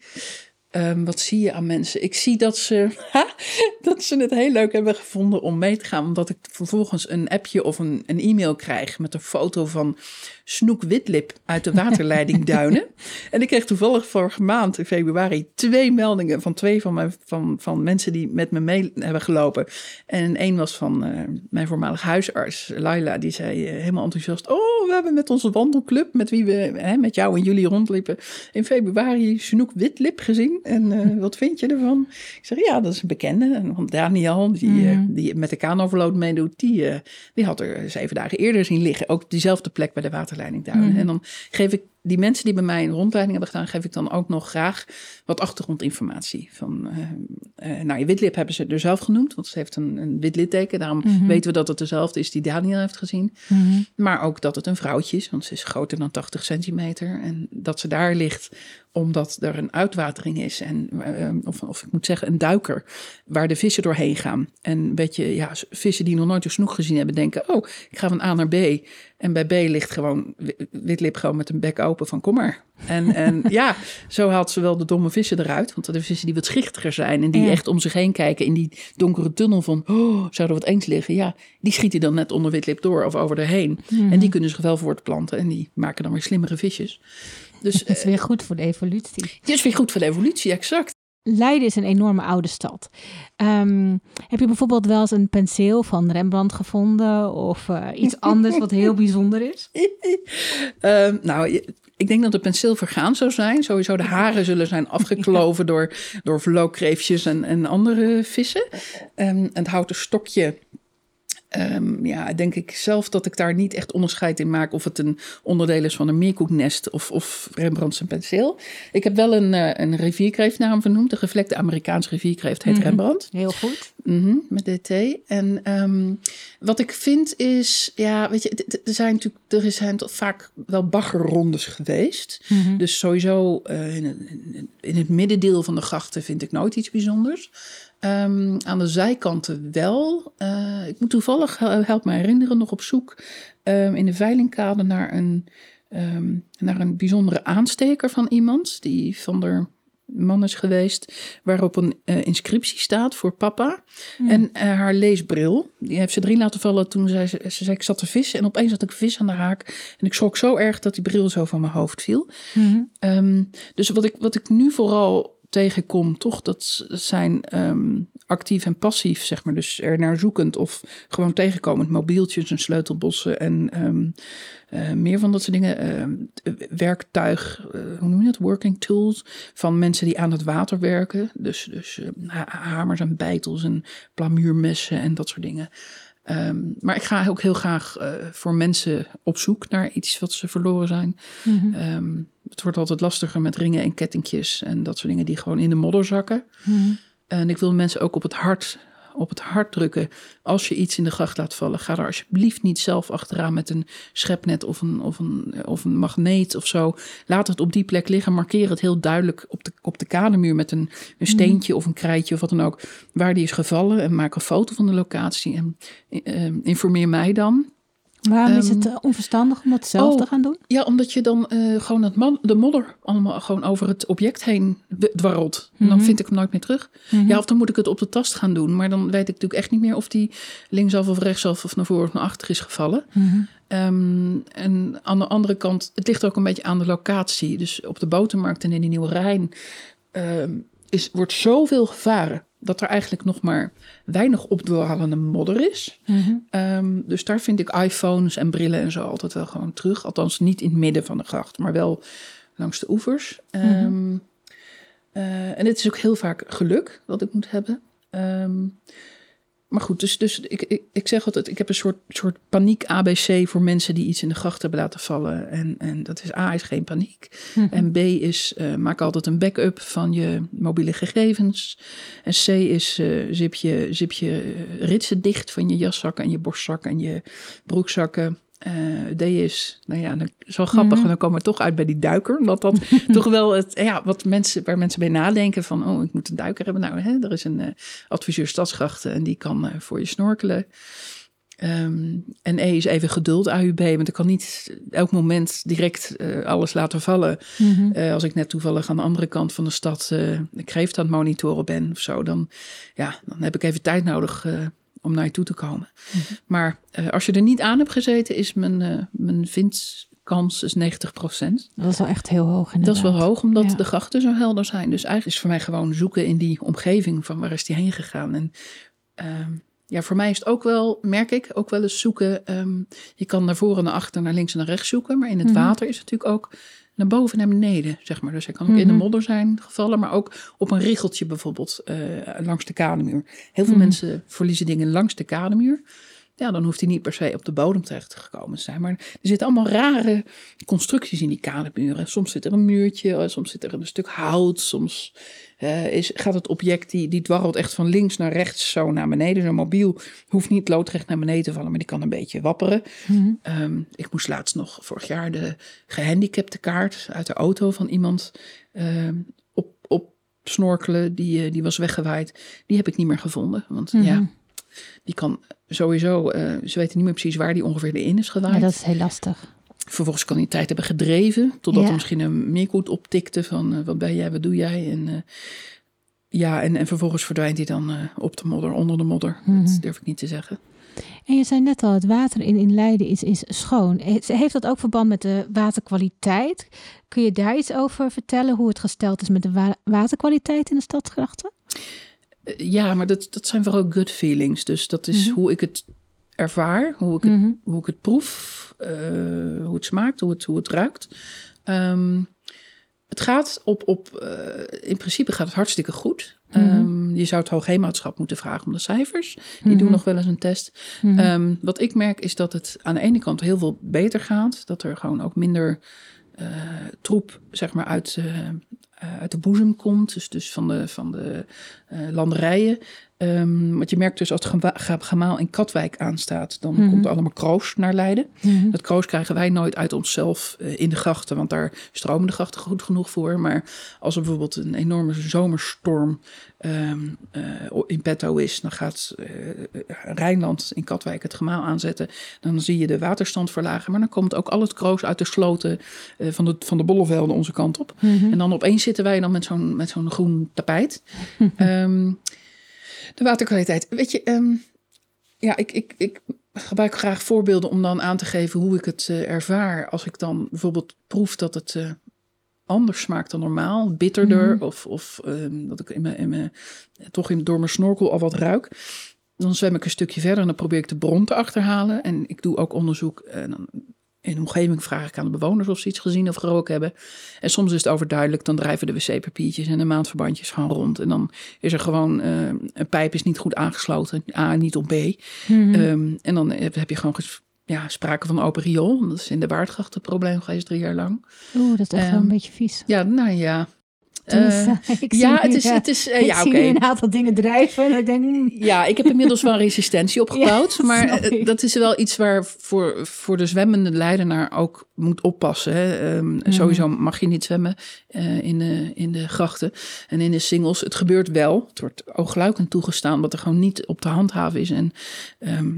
Speaker 3: Um, wat zie je aan mensen? Ik zie dat ze, <laughs> dat ze het heel leuk hebben gevonden om mee te gaan. Omdat ik vervolgens een appje of een, een e-mail krijg met een foto van Snoek Witlip uit de <laughs> waterleiding Duinen. en ik kreeg toevallig vorige maand in februari twee meldingen van twee van, mijn, van, van mensen die met me mee hebben gelopen. En één was van uh, mijn voormalig huisarts, Laila, die zei uh, helemaal enthousiast: Oh, we hebben met onze wandelclub, met wie we hè, met jou en jullie rondliepen, in februari Snoek Witlip gezien. En uh, wat vind je ervan? Ik zeg, ja, dat is een bekende. Want Daniel, die, mm. die met de kaanoverload meedoet, die, die had er zeven dagen eerder zien liggen. Ook diezelfde plek bij de waterleiding Duinen. Mm. En dan geef ik die mensen die bij mij een rondleiding hebben gedaan, geef ik dan ook nog graag wat achtergrondinformatie. Van, uh, uh, nou, je witlip hebben ze er zelf genoemd, want ze heeft een, een wit litteken. Daarom mm -hmm. weten we dat het dezelfde is die Daniel heeft gezien. Mm -hmm. Maar ook dat het een vrouwtje is, want ze is groter dan 80 centimeter. En dat ze daar ligt omdat er een uitwatering is. En, uh, of, of ik moet zeggen, een duiker waar de vissen doorheen gaan. En een beetje, ja, vissen die nog nooit een snoek gezien hebben, denken: oh, ik ga van A naar B. En bij B ligt gewoon witlip gewoon met een bek open van kom maar. En, en <laughs> ja, zo haalt ze wel de domme vissen eruit. Want de vissen die wat schichtiger zijn en die ja. echt om zich heen kijken in die donkere tunnel van, oh, zou er wat eens liggen? Ja, die schiet hij dan net onder witlip door of over erheen. Mm. En die kunnen zich wel voortplanten en die maken dan weer slimmere visjes.
Speaker 2: Dus, het is weer goed voor de evolutie.
Speaker 3: Het is weer goed voor de evolutie, exact.
Speaker 2: Leiden is een enorme oude stad. Um, heb je bijvoorbeeld wel eens een penseel van Rembrandt gevonden of uh, iets anders wat heel <laughs> bijzonder is?
Speaker 3: um, <laughs> nou, ik denk dat het penseel vergaan zou zijn. Sowieso de haren zullen zijn afgekloven <laughs> ja. door, door en, en andere vissen. Um, het houten stokje Um, ja, denk ik zelf dat ik daar niet echt onderscheid in maak of het een onderdeel is van een meerkoeknest of, of Rembrandts een penseel. Ik heb wel een, uh, een rivierkreeft naar hem vernoemd. De gevlekte Amerikaanse rivierkreeft heet mm -hmm. Rembrandt.
Speaker 2: Heel goed.
Speaker 3: Mm -hmm, met DT. En um, wat ik vind is, ja, weet je, er zijn natuurlijk, er zijn toch vaak wel baggerrondes geweest. Mm -hmm. Dus sowieso uh, in, in het middendeel van de grachten vind ik nooit iets bijzonders. Um, aan de zijkanten wel. Uh, ik moet toevallig, help me herinneren, nog op zoek um, in de veilingkade naar een, um, naar een bijzondere aansteker van iemand. Die van de man is geweest, waarop een uh, inscriptie staat voor papa. Mm. En uh, haar leesbril, die heeft ze erin laten vallen toen zij, ze, ze zei, ik zat te vissen. En opeens had ik vis aan de haak. En ik schrok zo erg dat die bril zo van mijn hoofd viel. Mm -hmm. dus wat ik, wat ik nu vooral tegenkom, toch, dat zijn ehm, actief en passief, zeg maar. Dus er naar zoekend of gewoon tegenkomend. Mobieltjes en sleutelbossen en ehm, eh, meer van dat soort dingen. Ehm, werktuig, uh, hoe noem je dat? Working tools van mensen die aan het water werken. Dus, dus hamers en beitels en plamuurmessen en dat soort dingen. Maar ik ga ook heel graag voor mensen op zoek naar iets wat ze verloren zijn. Mm het wordt altijd lastiger met ringen en kettingjes en dat soort dingen die gewoon in de modder zakken. Mhm. En ik wil mensen ook op het hart op het hart drukken. Als je iets in de gracht laat vallen, ga er alsjeblieft niet zelf achteraan met een schepnet of een, of een, of een magneet of zo. Laat het op die plek liggen. Markeer het heel duidelijk op de, op de kademuur met een, een mhm. steentje of een krijtje of wat dan ook. Waar die is gevallen. En maak een foto van de locatie. En uh, informeer mij dan.
Speaker 2: Waarom is het ehm, eh, onverstandig om dat zelf te oh, gaan doen?
Speaker 3: Ja, omdat je dan uh, gewoon het de modder allemaal gewoon over het object heen dwarrelt. En dan mhm. vind ik hem nooit meer terug. Mhm. Ja, of dan moet ik het op de tast gaan doen. Maar dan weet ik natuurlijk echt niet meer of die linksaf of rechtsaf of naar voren of naar achter is gevallen. Mhm. Ehm, en aan de andere kant, het ligt ook een beetje aan de locatie. Dus op de botermarkt en in de Nieuwe Rijn um, is, wordt zoveel gevaren dat er eigenlijk nog maar weinig opdwarrelende modder is. Mhm. Ehm, dus daar vind ik iPhones en brillen en zo altijd wel gewoon terug. Althans niet in het midden van de gracht, maar wel langs de oevers. Mhm. Ehm, eh, en het is ook heel vaak geluk dat ik moet hebben. Um, maar goed, dus, dus ik, ik, ik zeg altijd, ik heb een soort, soort paniek ABC voor mensen die iets in de gracht hebben laten vallen. En, en dat is A is geen paniek. Mhm. En B is, uh, maak altijd een backup van je mobiele gegevens. En C is, uh, zip, je, zip je ritsen dicht van je jaszakken en je borstzakken en je broekzakken. Uh, D is, nou ja, zo grappig, mm dan komen we toch uit bij die duiker. Omdat dat <laughs> toch wel het, ja, wat mensen, waar mensen bij nadenken van, oh, ik moet een duiker hebben. Nou, hè, er is een uh, adviseur stadsgrachten en die kan uh, voor je snorkelen. Um, en E is even geduld, AUB, want ik kan niet elk moment direct alles laten vallen. Mm als ik net toevallig aan de andere kant van de stad uh, kreeft aan het monitoren ben of zo, dan, ja, dan heb ik even tijd nodig om naar je toe te komen. Mhm. Maar uh, als je er niet aan hebt gezeten, is mijn, uh, mijn vindkans is 90%
Speaker 2: Dat is wel echt heel hoog inderdaad.
Speaker 3: Dat is wel hoog, omdat de grachten zo helder zijn. Dus eigenlijk is voor mij gewoon zoeken in die omgeving van waar is die heen gegaan. En uh, ja, voor mij is het ook wel, merk ik, ook wel eens zoeken. Um, je kan naar voren, naar achter, naar links en naar rechts zoeken. Maar in het mhm. water is het natuurlijk ook naar boven en naar beneden, zeg maar. Dus hij kan ook in de mhm. modder zijn gevallen, maar ook op een riggeltje bijvoorbeeld uh, langs de kademuur. Heel veel mhm. mensen verliezen dingen langs de kademuur. Ja, dan hoeft hij niet per se op de bodem terecht gekomen te zijn. Maar er zitten allemaal rare constructies in die kademuren. Soms zit er een muurtje, soms zit er een stuk hout, soms uh, is, gaat het object, die, die dwarrelt echt van links naar rechts, zo naar beneden. Zo'n mobiel hoeft niet loodrecht naar beneden te vallen, maar die kan een beetje wapperen. Mm ik moest laatst nog vorig jaar de gehandicapte kaart uit de auto van iemand uh, op, op snorkelen. Die, uh, die was weggewaaid. Die heb ik niet meer gevonden. Want mm -hmm. ja, die kan sowieso, uh, ze weten niet meer precies waar die ongeveer in is gewaaid. Ja,
Speaker 2: dat is heel lastig.
Speaker 3: Vervolgens kan hij tijd hebben gedreven, totdat er misschien een meerkoet optikte van uh, wat ben jij, wat doe jij? En uh, ja, en, en vervolgens verdwijnt hij dan op de modder, onder de modder. Mm -hmm. Dat durf ik niet te zeggen.
Speaker 2: En je zei net al, het water in, in Leiden is, is schoon. Heeft dat ook verband met de waterkwaliteit? Kun je daar iets over vertellen, hoe het gesteld is met de wa waterkwaliteit in de stadsgrachten?
Speaker 3: Ja, maar dat, dat zijn vooral good feelings. Dus dat is mm -hmm. hoe ik het ervaar, hoe ik het, mm -hmm. hoe ik het proef, uh, hoe het smaakt, hoe het, hoe het ruikt. Um, het gaat op, op uh, in principe gaat het hartstikke goed. Mm -hmm. um, je zou het Hoogheemraadschap moeten vragen om de cijfers. Die mm -hmm. doen nog wel eens een test. Um, wat ik merk is dat het aan de ene kant heel veel beter gaat. Dat er gewoon ook minder uh, troep zeg maar, uit, uh, uit de boezem komt. Dus, dus van de, van de landerijen. Um, want je merkt dus als het gemaal in Katwijk aanstaat, dan mm-hmm. komt er allemaal kroos naar Leiden. Mm-hmm. Dat kroos krijgen wij nooit uit onszelf uh, in de grachten, want daar stromen de grachten goed genoeg voor. Maar als er bijvoorbeeld een enorme zomerstorm um, uh, in petto is, dan gaat Rijnland in Katwijk het gemaal aanzetten. Dan zie je de waterstand verlagen, maar dan komt ook al het kroos uit de sloten van, de, van de bollevelden onze kant op. Mm-hmm. En dan opeens zitten wij dan met zo'n, met zo'n groen tapijt. um, <laughs> de waterkwaliteit. Weet je, um, ja, ik, ik, ik gebruik graag voorbeelden om dan aan te geven hoe ik het uh, ervaar. Als ik dan bijvoorbeeld proef dat het uh, anders smaakt dan normaal. Bitterder.
Speaker 2: Mhm.
Speaker 3: Of, of ehm, dat ik in mijn, in mijn, toch in, door mijn snorkel al wat ruik. Dan zwem ik een stukje verder en dan probeer ik de bron te achterhalen. En ik doe ook onderzoek. En dan in de omgeving vraag ik aan de bewoners of ze iets gezien of geroken hebben. En soms is het overduidelijk. Dan drijven de wc-papiertjes en de maandverbandjes gewoon rond. En dan is er gewoon eh, een pijp is niet goed aangesloten. A, niet op B.
Speaker 2: Mhm.
Speaker 3: Ehm, en dan heb je gewoon ja, sprake van open riool. Dat is in de Waardgracht het probleem geweest drie jaar lang.
Speaker 2: Oeh, dat is echt wel
Speaker 3: ehm,
Speaker 2: een beetje vies.
Speaker 3: Ja, nou ja. Eh,
Speaker 2: ik
Speaker 3: ja, het is,
Speaker 2: eh,
Speaker 3: het is eh,
Speaker 2: ik
Speaker 3: ja,
Speaker 2: zie nu een aantal dingen drijven en ik denk, mm,
Speaker 3: Ja, ik heb inmiddels wel resistentie <laughs> opgebouwd.
Speaker 2: Ja,
Speaker 3: maar eh, dat is wel iets waar voor, voor de zwemmende leidenaar ook moet oppassen. Hè. Ehm,
Speaker 2: Mhm.
Speaker 3: Sowieso mag je niet zwemmen eh, in, de, in de grachten en in de singles. Het gebeurt wel. Het wordt oogluikend toegestaan, wat er gewoon niet op te handhaven is. En, ehm,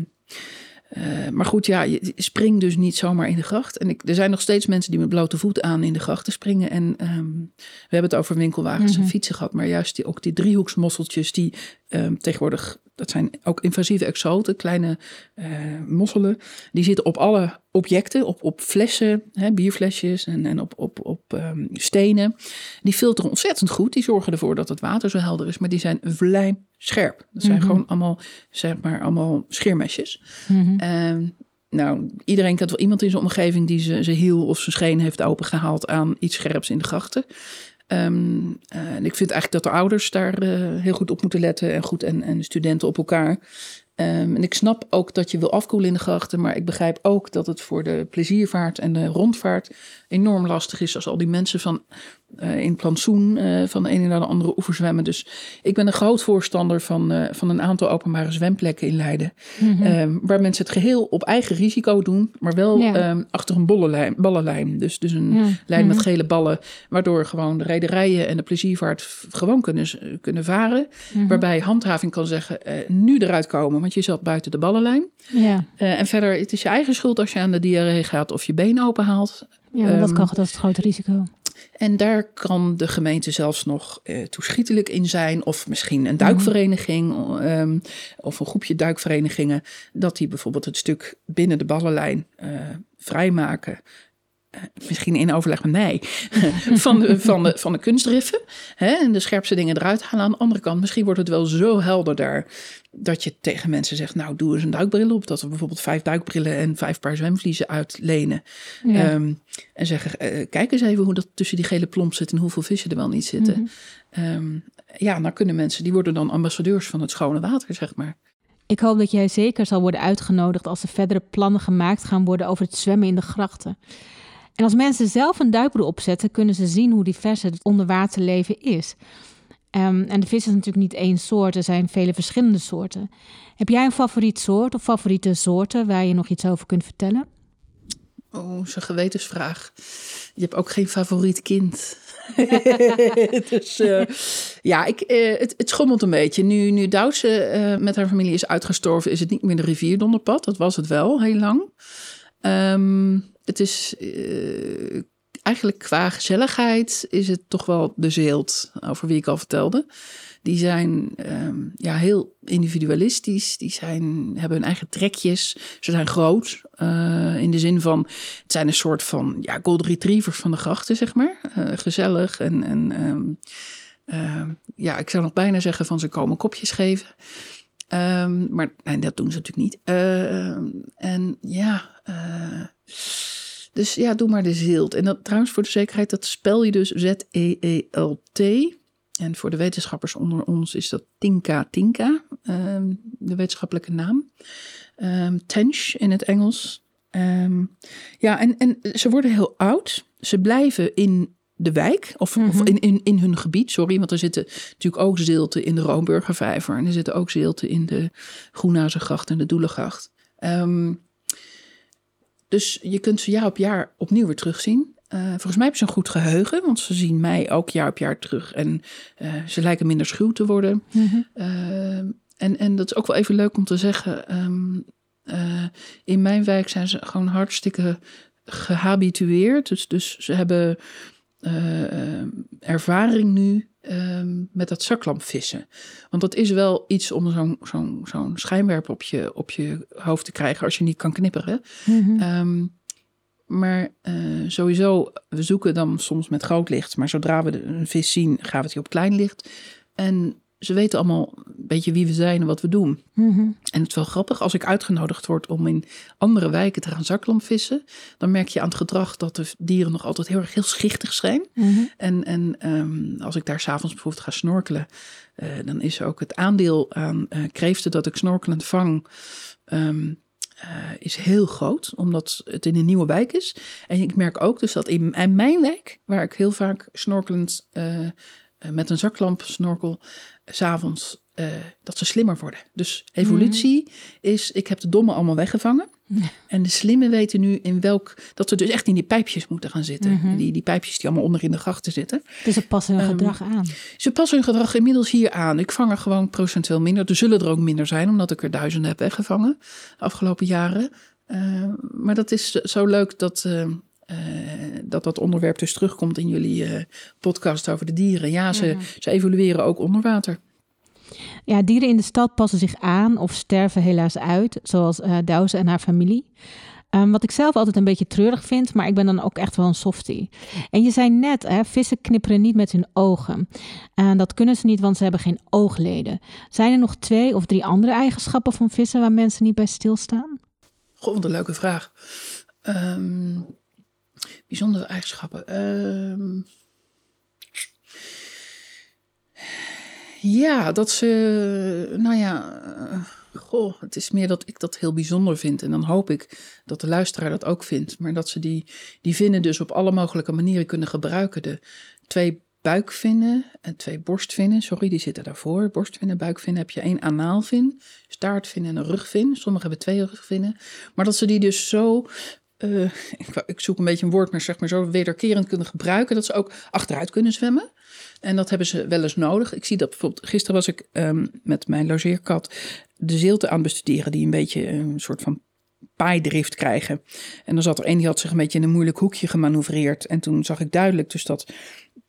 Speaker 3: eh, maar goed, ja, je springt dus niet zomaar in de gracht. En ik, er zijn nog steeds mensen die met blote voet aan in de grachten springen. En ehm, we hebben het over winkelwagens
Speaker 2: Mhm.
Speaker 3: en fietsen gehad. Maar juist die, ook die driehoeksmosseltjes die ehm, tegenwoordig... Dat zijn ook invasieve exoten, kleine eh, mosselen. Die zitten op alle objecten, op, op flessen, hè, bierflesjes en, en op, op, op ehm, stenen. Die filteren ontzettend goed. Die zorgen ervoor dat het water zo helder is. Maar die zijn vlijmscherp. Dat zijn
Speaker 2: Mhm.
Speaker 3: gewoon allemaal, zeg maar, allemaal scheermesjes.
Speaker 2: mhm.
Speaker 3: Ehm, nou, iedereen kent wel iemand in zijn omgeving die zijn zijn hiel of zijn scheen heeft opengehaald aan iets scherps in de grachten. Ehm, eh, en ik vind eigenlijk dat de ouders daar eh, heel goed op moeten letten en goed en, en studenten op elkaar. Ehm, en ik snap ook dat je wil afkoelen in de grachten, maar ik begrijp ook dat het voor de pleziervaart en de rondvaart enorm lastig is als al die mensen van eh, in plantsoen eh, van de ene naar de andere oever zwemmen. Dus ik ben een groot voorstander van, eh, van een aantal openbare zwemplekken in Leiden.
Speaker 2: Mhm.
Speaker 3: Ehm, waar mensen het geheel op eigen risico doen, maar wel
Speaker 2: Ja.
Speaker 3: ehm, achter een bollenlijn, ballenlijn. Dus, dus een
Speaker 2: Ja.
Speaker 3: lijn met
Speaker 2: Mhm.
Speaker 3: gele ballen, waardoor gewoon de rederijen en de pleziervaart gewoon kunnen, kunnen varen.
Speaker 2: Mhm.
Speaker 3: Waarbij handhaving kan zeggen, nu eruit komen, want je zat buiten de ballenlijn.
Speaker 2: Ja,
Speaker 3: en verder, het is je eigen schuld als je aan de diarree gaat of je been openhaalt.
Speaker 2: ja maar dat,
Speaker 3: Ehm,
Speaker 2: kan, dat is het grote risico.
Speaker 3: En daar kan de gemeente zelfs nog eh, toeschietelijk in zijn. Of misschien een duikvereniging ehm, of een groepje duikverenigingen. Dat die bijvoorbeeld het stuk binnen de ballenlijn eh, vrijmaken. Misschien in overleg met mij. <laughs> van, de, van, de, van de kunstdriffen. Hè, en de scherpste dingen eruit halen. Aan de andere kant, misschien wordt het wel zo helder daar. Dat je tegen mensen zegt, nou doe eens een duikbril op. Dat we bijvoorbeeld vijf duikbrillen en vijf paar zwemvliezen uitlenen.
Speaker 2: Ja.
Speaker 3: Ehm, en zeggen, eh, kijk eens even hoe dat tussen die gele plomp zit en hoeveel vissen er wel niet zitten.
Speaker 2: Mhm.
Speaker 3: Ehm, ja, dan kunnen mensen, die worden dan ambassadeurs van het schone water, zeg maar.
Speaker 2: Ik hoop dat jij zeker zal worden uitgenodigd als er verdere plannen gemaakt gaan worden over het zwemmen in de grachten. En als mensen zelf een duikbril opzetten, kunnen ze zien hoe divers het onderwaterleven is. Ehm, en de vis is natuurlijk niet één soort, er zijn vele verschillende soorten. Heb jij een favoriet soort of favoriete soorten waar je nog iets over kunt vertellen?
Speaker 3: Oh, zo'n gewetensvraag. Je hebt ook geen favoriet kind. <laughs> dus eh, ja, ik, eh, het, het schommelt een beetje. Nu, nu Douwse eh, met haar familie is uitgestorven, is het niet meer de rivierdonderpad. Dat was het wel, heel lang. Ehm, het is eh, eigenlijk qua gezelligheid is het toch wel de zeelt, over wie ik al vertelde. Die zijn ehm, ja, heel individualistisch. Die zijn, hebben hun eigen trekjes. Ze zijn groot. eh, in de zin van, het zijn een soort van ja, golden retrievers van de grachten, zeg maar. Eh, gezellig en, en ehm, ehm, ja, ik zou nog bijna zeggen van ze komen kopjes geven. Maar nee, dat doen ze natuurlijk niet. En ja, dus ja, doe maar de zilt. En dat trouwens voor de zekerheid, dat spel je dus Z-E-E-L-T. En voor de wetenschappers onder ons is dat Tinka Tinka, ehm, de wetenschappelijke naam. Ehm tench in het Engels. Ehm, ja, en, en ze worden heel oud. Ze blijven in de wijk, of, of
Speaker 2: Mhm.
Speaker 3: in, in, in hun gebied, sorry. Want er zitten natuurlijk ook zeelten in de Roomburgervijver. En er zitten ook zeelten in de Groenhuizengracht en de Doelengracht. Ehm, dus je kunt ze jaar op jaar opnieuw weer terugzien. Eh, volgens mij hebben ze een goed geheugen, want ze zien mij ook jaar op jaar terug. En eh, ze lijken minder schuw te worden.
Speaker 2: Mhm.
Speaker 3: Ehm, en, en dat is ook wel even leuk om te zeggen. ehm, eh, in mijn wijk zijn ze gewoon hartstikke gehabitueerd. Dus, dus ze hebben eh, eh, ervaring nu ehm, met dat zaklampvissen. Want dat is wel iets om zo'n zo'n zo'n schijnwerper op je, op je hoofd te krijgen als je niet kan knipperen.
Speaker 2: Mhm.
Speaker 3: Ehm, Maar uh, sowieso, we zoeken dan soms met groot licht. Maar zodra we een vis zien, gaan we het hier op klein licht. En ze weten allemaal een beetje wie we zijn en wat we doen.
Speaker 2: Mhm.
Speaker 3: En het is wel grappig, als ik uitgenodigd word om in andere wijken te gaan zaklamvissen, dan merk je aan het gedrag dat de dieren nog altijd heel erg heel schichtig zijn.
Speaker 2: Mhm.
Speaker 3: En, en ehm, als ik daar s'avonds bijvoorbeeld ga snorkelen, uh, dan is ook het aandeel aan uh, kreeften dat ik snorkelend vang. Um, uh, is heel groot, omdat het in een nieuwe wijk is. En ik merk ook dus dat in, in mijn wijk, waar ik heel vaak snorkelend uh, met een zaklamp snorkel, s'avonds, uh, dat ze slimmer worden. Dus evolutie mm. is, ik heb de domme allemaal weggevangen.
Speaker 2: Ja.
Speaker 3: En de slimme weten nu in welk, dat ze dus echt in die pijpjes moeten gaan zitten.
Speaker 2: Mhm.
Speaker 3: Mm -hmm. die, die pijpjes die allemaal onder in de grachten zitten.
Speaker 2: Dus ze passen hun um, gedrag aan.
Speaker 3: Ze passen hun gedrag inmiddels hier aan. Ik vang er gewoon procentueel minder. Er zullen er ook minder zijn, omdat ik er duizenden heb weggevangen de afgelopen jaren. Uh, maar dat is zo leuk dat, uh, uh, dat dat onderwerp dus terugkomt in jullie uh, podcast over de dieren. Ja, ze,
Speaker 2: Mhm.
Speaker 3: ze evolueren ook onder water.
Speaker 2: Ja, dieren in de stad passen zich aan of sterven helaas uit, zoals uh, Douze en haar familie. Um, wat ik zelf altijd een beetje treurig vind, maar ik ben dan ook echt wel een softie. En je zei net, hè, vissen knipperen niet met hun ogen. En dat kunnen ze niet, want ze hebben geen oogleden. Zijn er nog twee of drie andere eigenschappen van vissen waar mensen niet bij stilstaan?
Speaker 3: Goh, wat een leuke vraag. Um, bijzondere eigenschappen. Um, ja, dat ze, nou ja, goh, het is meer dat ik dat heel bijzonder vind. En dan hoop ik dat de luisteraar dat ook vindt. Maar dat ze die, die vinnen dus op alle mogelijke manieren kunnen gebruiken. De twee buikvinnen en twee borstvinnen, sorry, die zitten daarvoor. Borstvinnen, buikvinnen heb je één anaalvin, staartvin en een rugvin. Sommigen hebben twee rugvinnen. Maar dat ze die dus zo uh, ik, zoek een beetje een woord, maar zeg maar zo wederkerend kunnen gebruiken. Dat ze ook achteruit kunnen zwemmen. En dat hebben ze wel eens nodig. Ik zie dat bijvoorbeeld, gisteren was ik um, met mijn logeerkat de zeelte aan bestuderen. Die een beetje een soort van paaidrift krijgen. En dan zat er een die had zich een beetje in een moeilijk hoekje gemanoeuvreerd. En toen zag ik duidelijk dus dat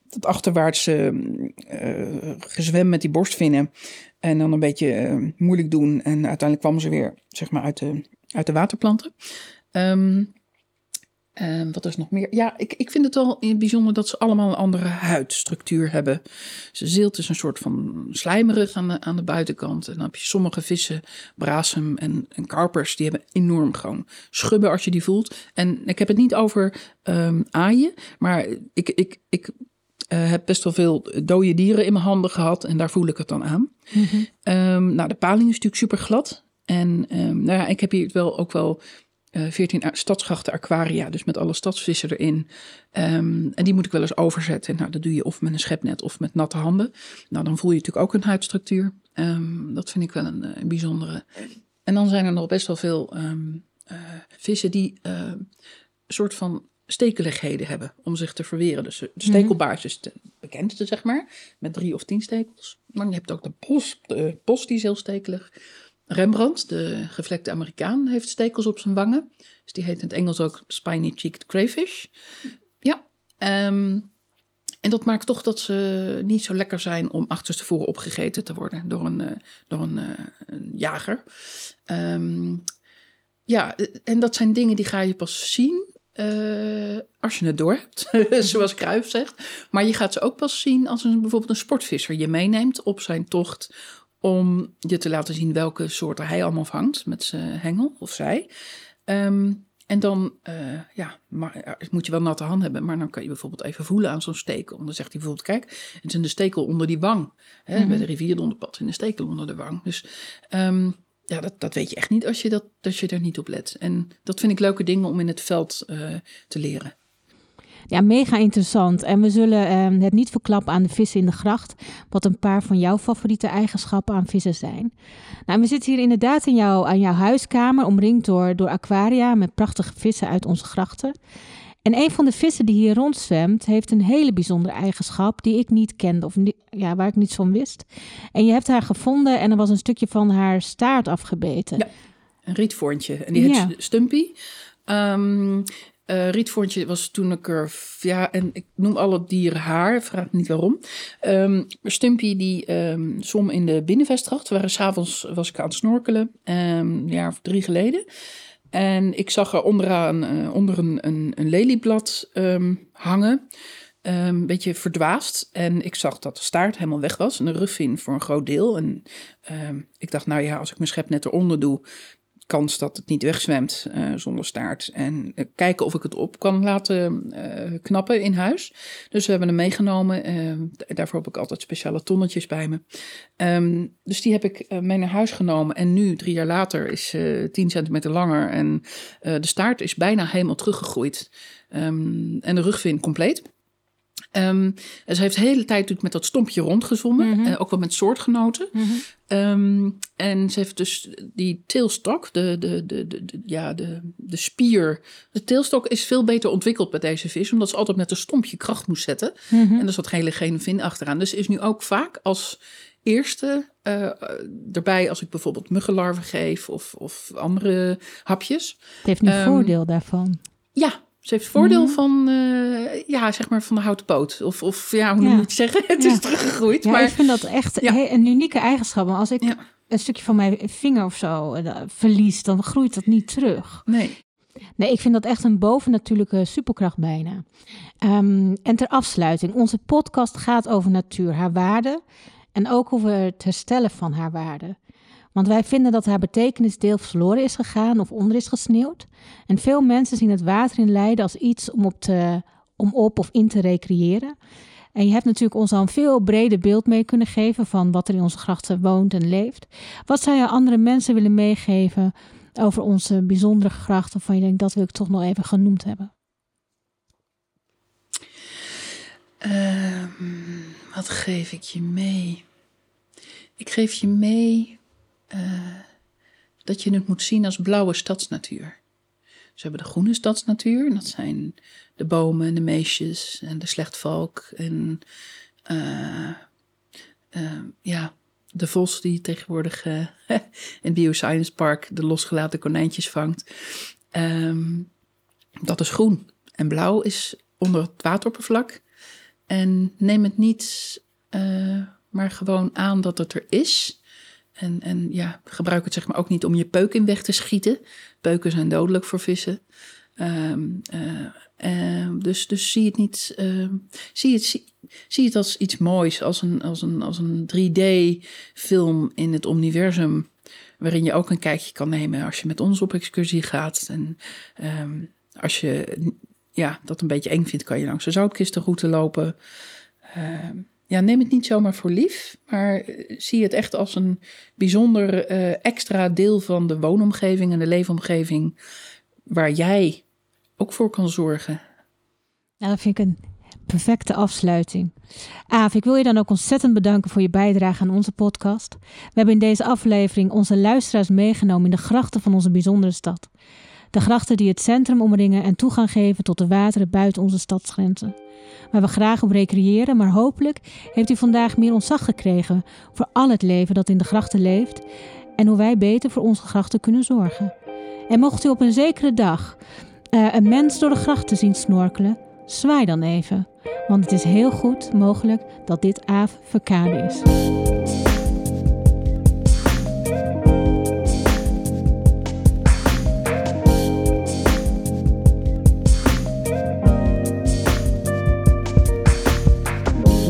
Speaker 3: dat achterwaartse uh, gezwem met die borstvinnen. En dan een beetje uh, moeilijk doen. En uiteindelijk kwamen ze weer zeg maar uit de, uit de waterplanten. Um, um, wat is nog meer? Ja, ik, ik vind het wel bijzonder dat ze allemaal een andere huidstructuur hebben. Ze zilt is een soort van slijmerig aan de, aan de buitenkant. En dan heb je sommige vissen, brasem en, en karpers, die hebben enorm gewoon schubben als je die voelt. En ik heb het niet over um, aaien, maar ik, ik, ik uh, heb best wel veel dode dieren in mijn handen gehad en daar voel ik het dan aan. Um, nou, de paling is natuurlijk super glad. En nou ja, ik heb hier wel ook wel uh, 14 stadsgrachten aquaria, dus met alle stadsvissen erin. Um, en die moet ik wel eens overzetten. Nou, dat doe je of met een schepnet of met natte handen. Nou, dan voel je natuurlijk ook een huidstructuur. dat vind ik wel een, een, bijzondere. En dan zijn er nog best wel veel uh, vissen die uh, een soort van stekeligheden hebben om zich te verweren. Dus de stekelbaars is de bekendste, zeg maar, met drie of tien stekels. Maar je hebt ook de bos, de bos die is heel stekelig. Rembrandt, de gevlekte Amerikaan, heeft stekels op zijn wangen. Dus die heet in het Engels ook spiny-cheeked crayfish. Ja, um, en dat maakt toch dat ze niet zo lekker zijn om achterstevoren opgegeten te worden door een, uh, door een, uh, een jager. Um, ja, en dat zijn dingen die ga je pas zien uh, als je het door hebt, <laughs> zoals Kruijf zegt. Maar je gaat ze ook pas zien als een, bijvoorbeeld een sportvisser je meeneemt op zijn tocht om je te laten zien welke soorten hij allemaal vangt met zijn hengel of zij. Um, en dan uh, ja, maar, moet je wel natte hand hebben, maar dan kan je bijvoorbeeld even voelen aan zo'n stekel. Dan zegt hij bijvoorbeeld, kijk, het is een stekel onder die wang. Hè, mm-hmm. Bij de rivierdonderpad in een stekel onder de wang. Dus um, ja, dat, dat weet je echt niet als je, dat, als je er niet op let. En dat vind ik leuke dingen om in het veld uh, te leren.
Speaker 2: Ja, mega interessant. En we zullen uh, het niet verklappen aan de vissen in de gracht, wat een paar van jouw favoriete eigenschappen aan vissen zijn. Nou, we zitten hier inderdaad in jouw, aan jouw huiskamer, omringd door, door aquaria met prachtige vissen uit onze grachten. En een van de vissen die hier rondzwemt, heeft een hele bijzondere eigenschap die ik niet kende, of niet, ja, waar ik niets van wist. En je hebt haar gevonden en er was een stukje van haar staart afgebeten.
Speaker 3: Ja, een rietvorntje. En die heet ja. Stumpy. Um, uh, was toen ik er, ja, en ik noem alle dieren haar, vraag niet waarom. Um, Stumpy die um, zwom in de binnenvestgracht. Waren s'avonds, was ik aan het snorkelen, um, een jaar of drie geleden. En ik zag er onderaan, uh, onder een, een, een lelieblad hangen. Ehm, een beetje verdwaasd. En ik zag dat de staart helemaal weg was. En de rugvin voor een groot deel. En ik dacht, nou ja, als ik mijn schep net eronder doe, kans dat het niet wegzwemt uh, zonder staart. En uh, kijken of ik het op kan laten uh, knappen in huis. Dus we hebben hem meegenomen. daarvoor heb ik altijd speciale tonnetjes bij me. Um, dus die heb ik mee naar huis genomen. En nu, drie jaar later, is 10 centimeter langer. En de staart is bijna helemaal teruggegroeid. Um, en de rugvin compleet. Um, ze heeft de hele tijd natuurlijk met dat stompje rondgezommen. Mm -hmm. ook wel met soortgenoten. Mm -hmm. um, en ze heeft dus die teelstok, de, de, de, de, de, ja, de, de spier. De teelstok is veel beter ontwikkeld bij deze vis. Omdat ze altijd met een stompje kracht moest zetten. Mm -hmm. En er zat hele geen vin achteraan. Dus is nu ook vaak als eerste uh, erbij als ik bijvoorbeeld muggenlarven geef. Of, of andere hapjes.
Speaker 2: Het heeft nu um, voordeel daarvan.
Speaker 3: Ja, ze heeft voordeel mm. van, uh, ja, zeg maar van de houten poot. Of, of ja, hoe ja. moet je zeggen? <laughs> Het ja. is teruggegroeid.
Speaker 2: Ja,
Speaker 3: maar
Speaker 2: ik vind dat echt een unieke eigenschap. Maar als ik een stukje van mijn vinger of zo uh, verlies, dan groeit dat niet terug.
Speaker 3: Nee.
Speaker 2: Nee, ik vind dat echt een bovennatuurlijke superkracht bijna. Um, en ter afsluiting, onze podcast gaat over natuur, haar waarde en ook over het herstellen van haar waarde. Want wij vinden dat haar betekenis deel verloren is gegaan of onder is gesneeuwd. En veel mensen zien het water in Leiden als iets om op, te, om op of in te recreëren. En je hebt natuurlijk ons al een veel breder beeld mee kunnen geven van wat er in onze grachten woont en leeft. Wat zou je andere mensen willen meegeven over onze bijzondere grachten, van je denkt dat wil ik toch nog even genoemd hebben?
Speaker 3: Uh, wat geef ik je mee? Ik geef je mee uh, dat je het moet zien als blauwe stadsnatuur. Ze hebben de groene stadsnatuur, dat zijn de bomen en de meisjes en de slechtvalk en uh, uh, ja, de vos die tegenwoordig <laughs> in het Bioscience Park de losgelaten konijntjes vangt. Um, dat is groen. En blauw is onder het wateroppervlak. En neem het niet maar gewoon aan dat het er is. En, en ja, gebruik het zeg maar ook niet om je peuk in weg te schieten. Peuken zijn dodelijk voor vissen. Um, uh, uh, dus, dus zie het niet. Uh, zie, het, zie, zie, het als iets moois, als een, als een, als een 3D-film in het universum. Waarin je ook een kijkje kan nemen als je met ons op excursie gaat. En als je ja, dat een beetje eng vindt, kan je langs de zoutkistenroute lopen. Ja, neem het niet zomaar voor lief, maar eh, zie het echt als een bijzonder uh, extra deel van de woonomgeving en de leefomgeving waar jij ook voor kan zorgen.
Speaker 2: Nou, dat vind ik een perfecte afsluiting. Aaf, ik wil je dan ook ontzettend bedanken voor je bijdrage aan onze podcast. We hebben in deze aflevering onze luisteraars meegenomen in de grachten van onze bijzondere stad. De grachten die het centrum omringen en toegang geven tot de wateren buiten onze stadsgrenzen. Waar we graag op recreëren, maar hopelijk heeft u vandaag meer ontzag gekregen voor al het leven dat in de grachten leeft en hoe wij beter voor onze grachten kunnen zorgen. En mocht u op een zekere dag uh, een mens door de grachten zien snorkelen, zwaai dan even, want het is heel goed mogelijk dat dit Aaf Verkade is.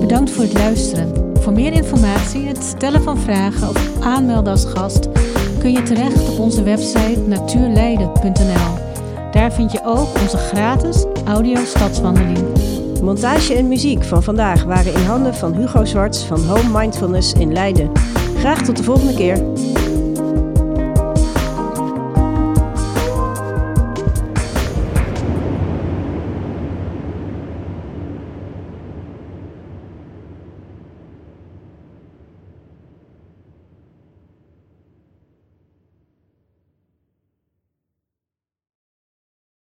Speaker 2: Bedankt voor het luisteren. Voor meer informatie, het stellen van vragen of aanmelden als gast kun je terecht op onze website natuurleiden.nl. Daar vind je ook onze gratis audio stadswandeling.
Speaker 1: Montage en muziek van vandaag waren in handen van Hugo Zwarts van Home Mindfulness in Leiden. Graag tot de volgende keer.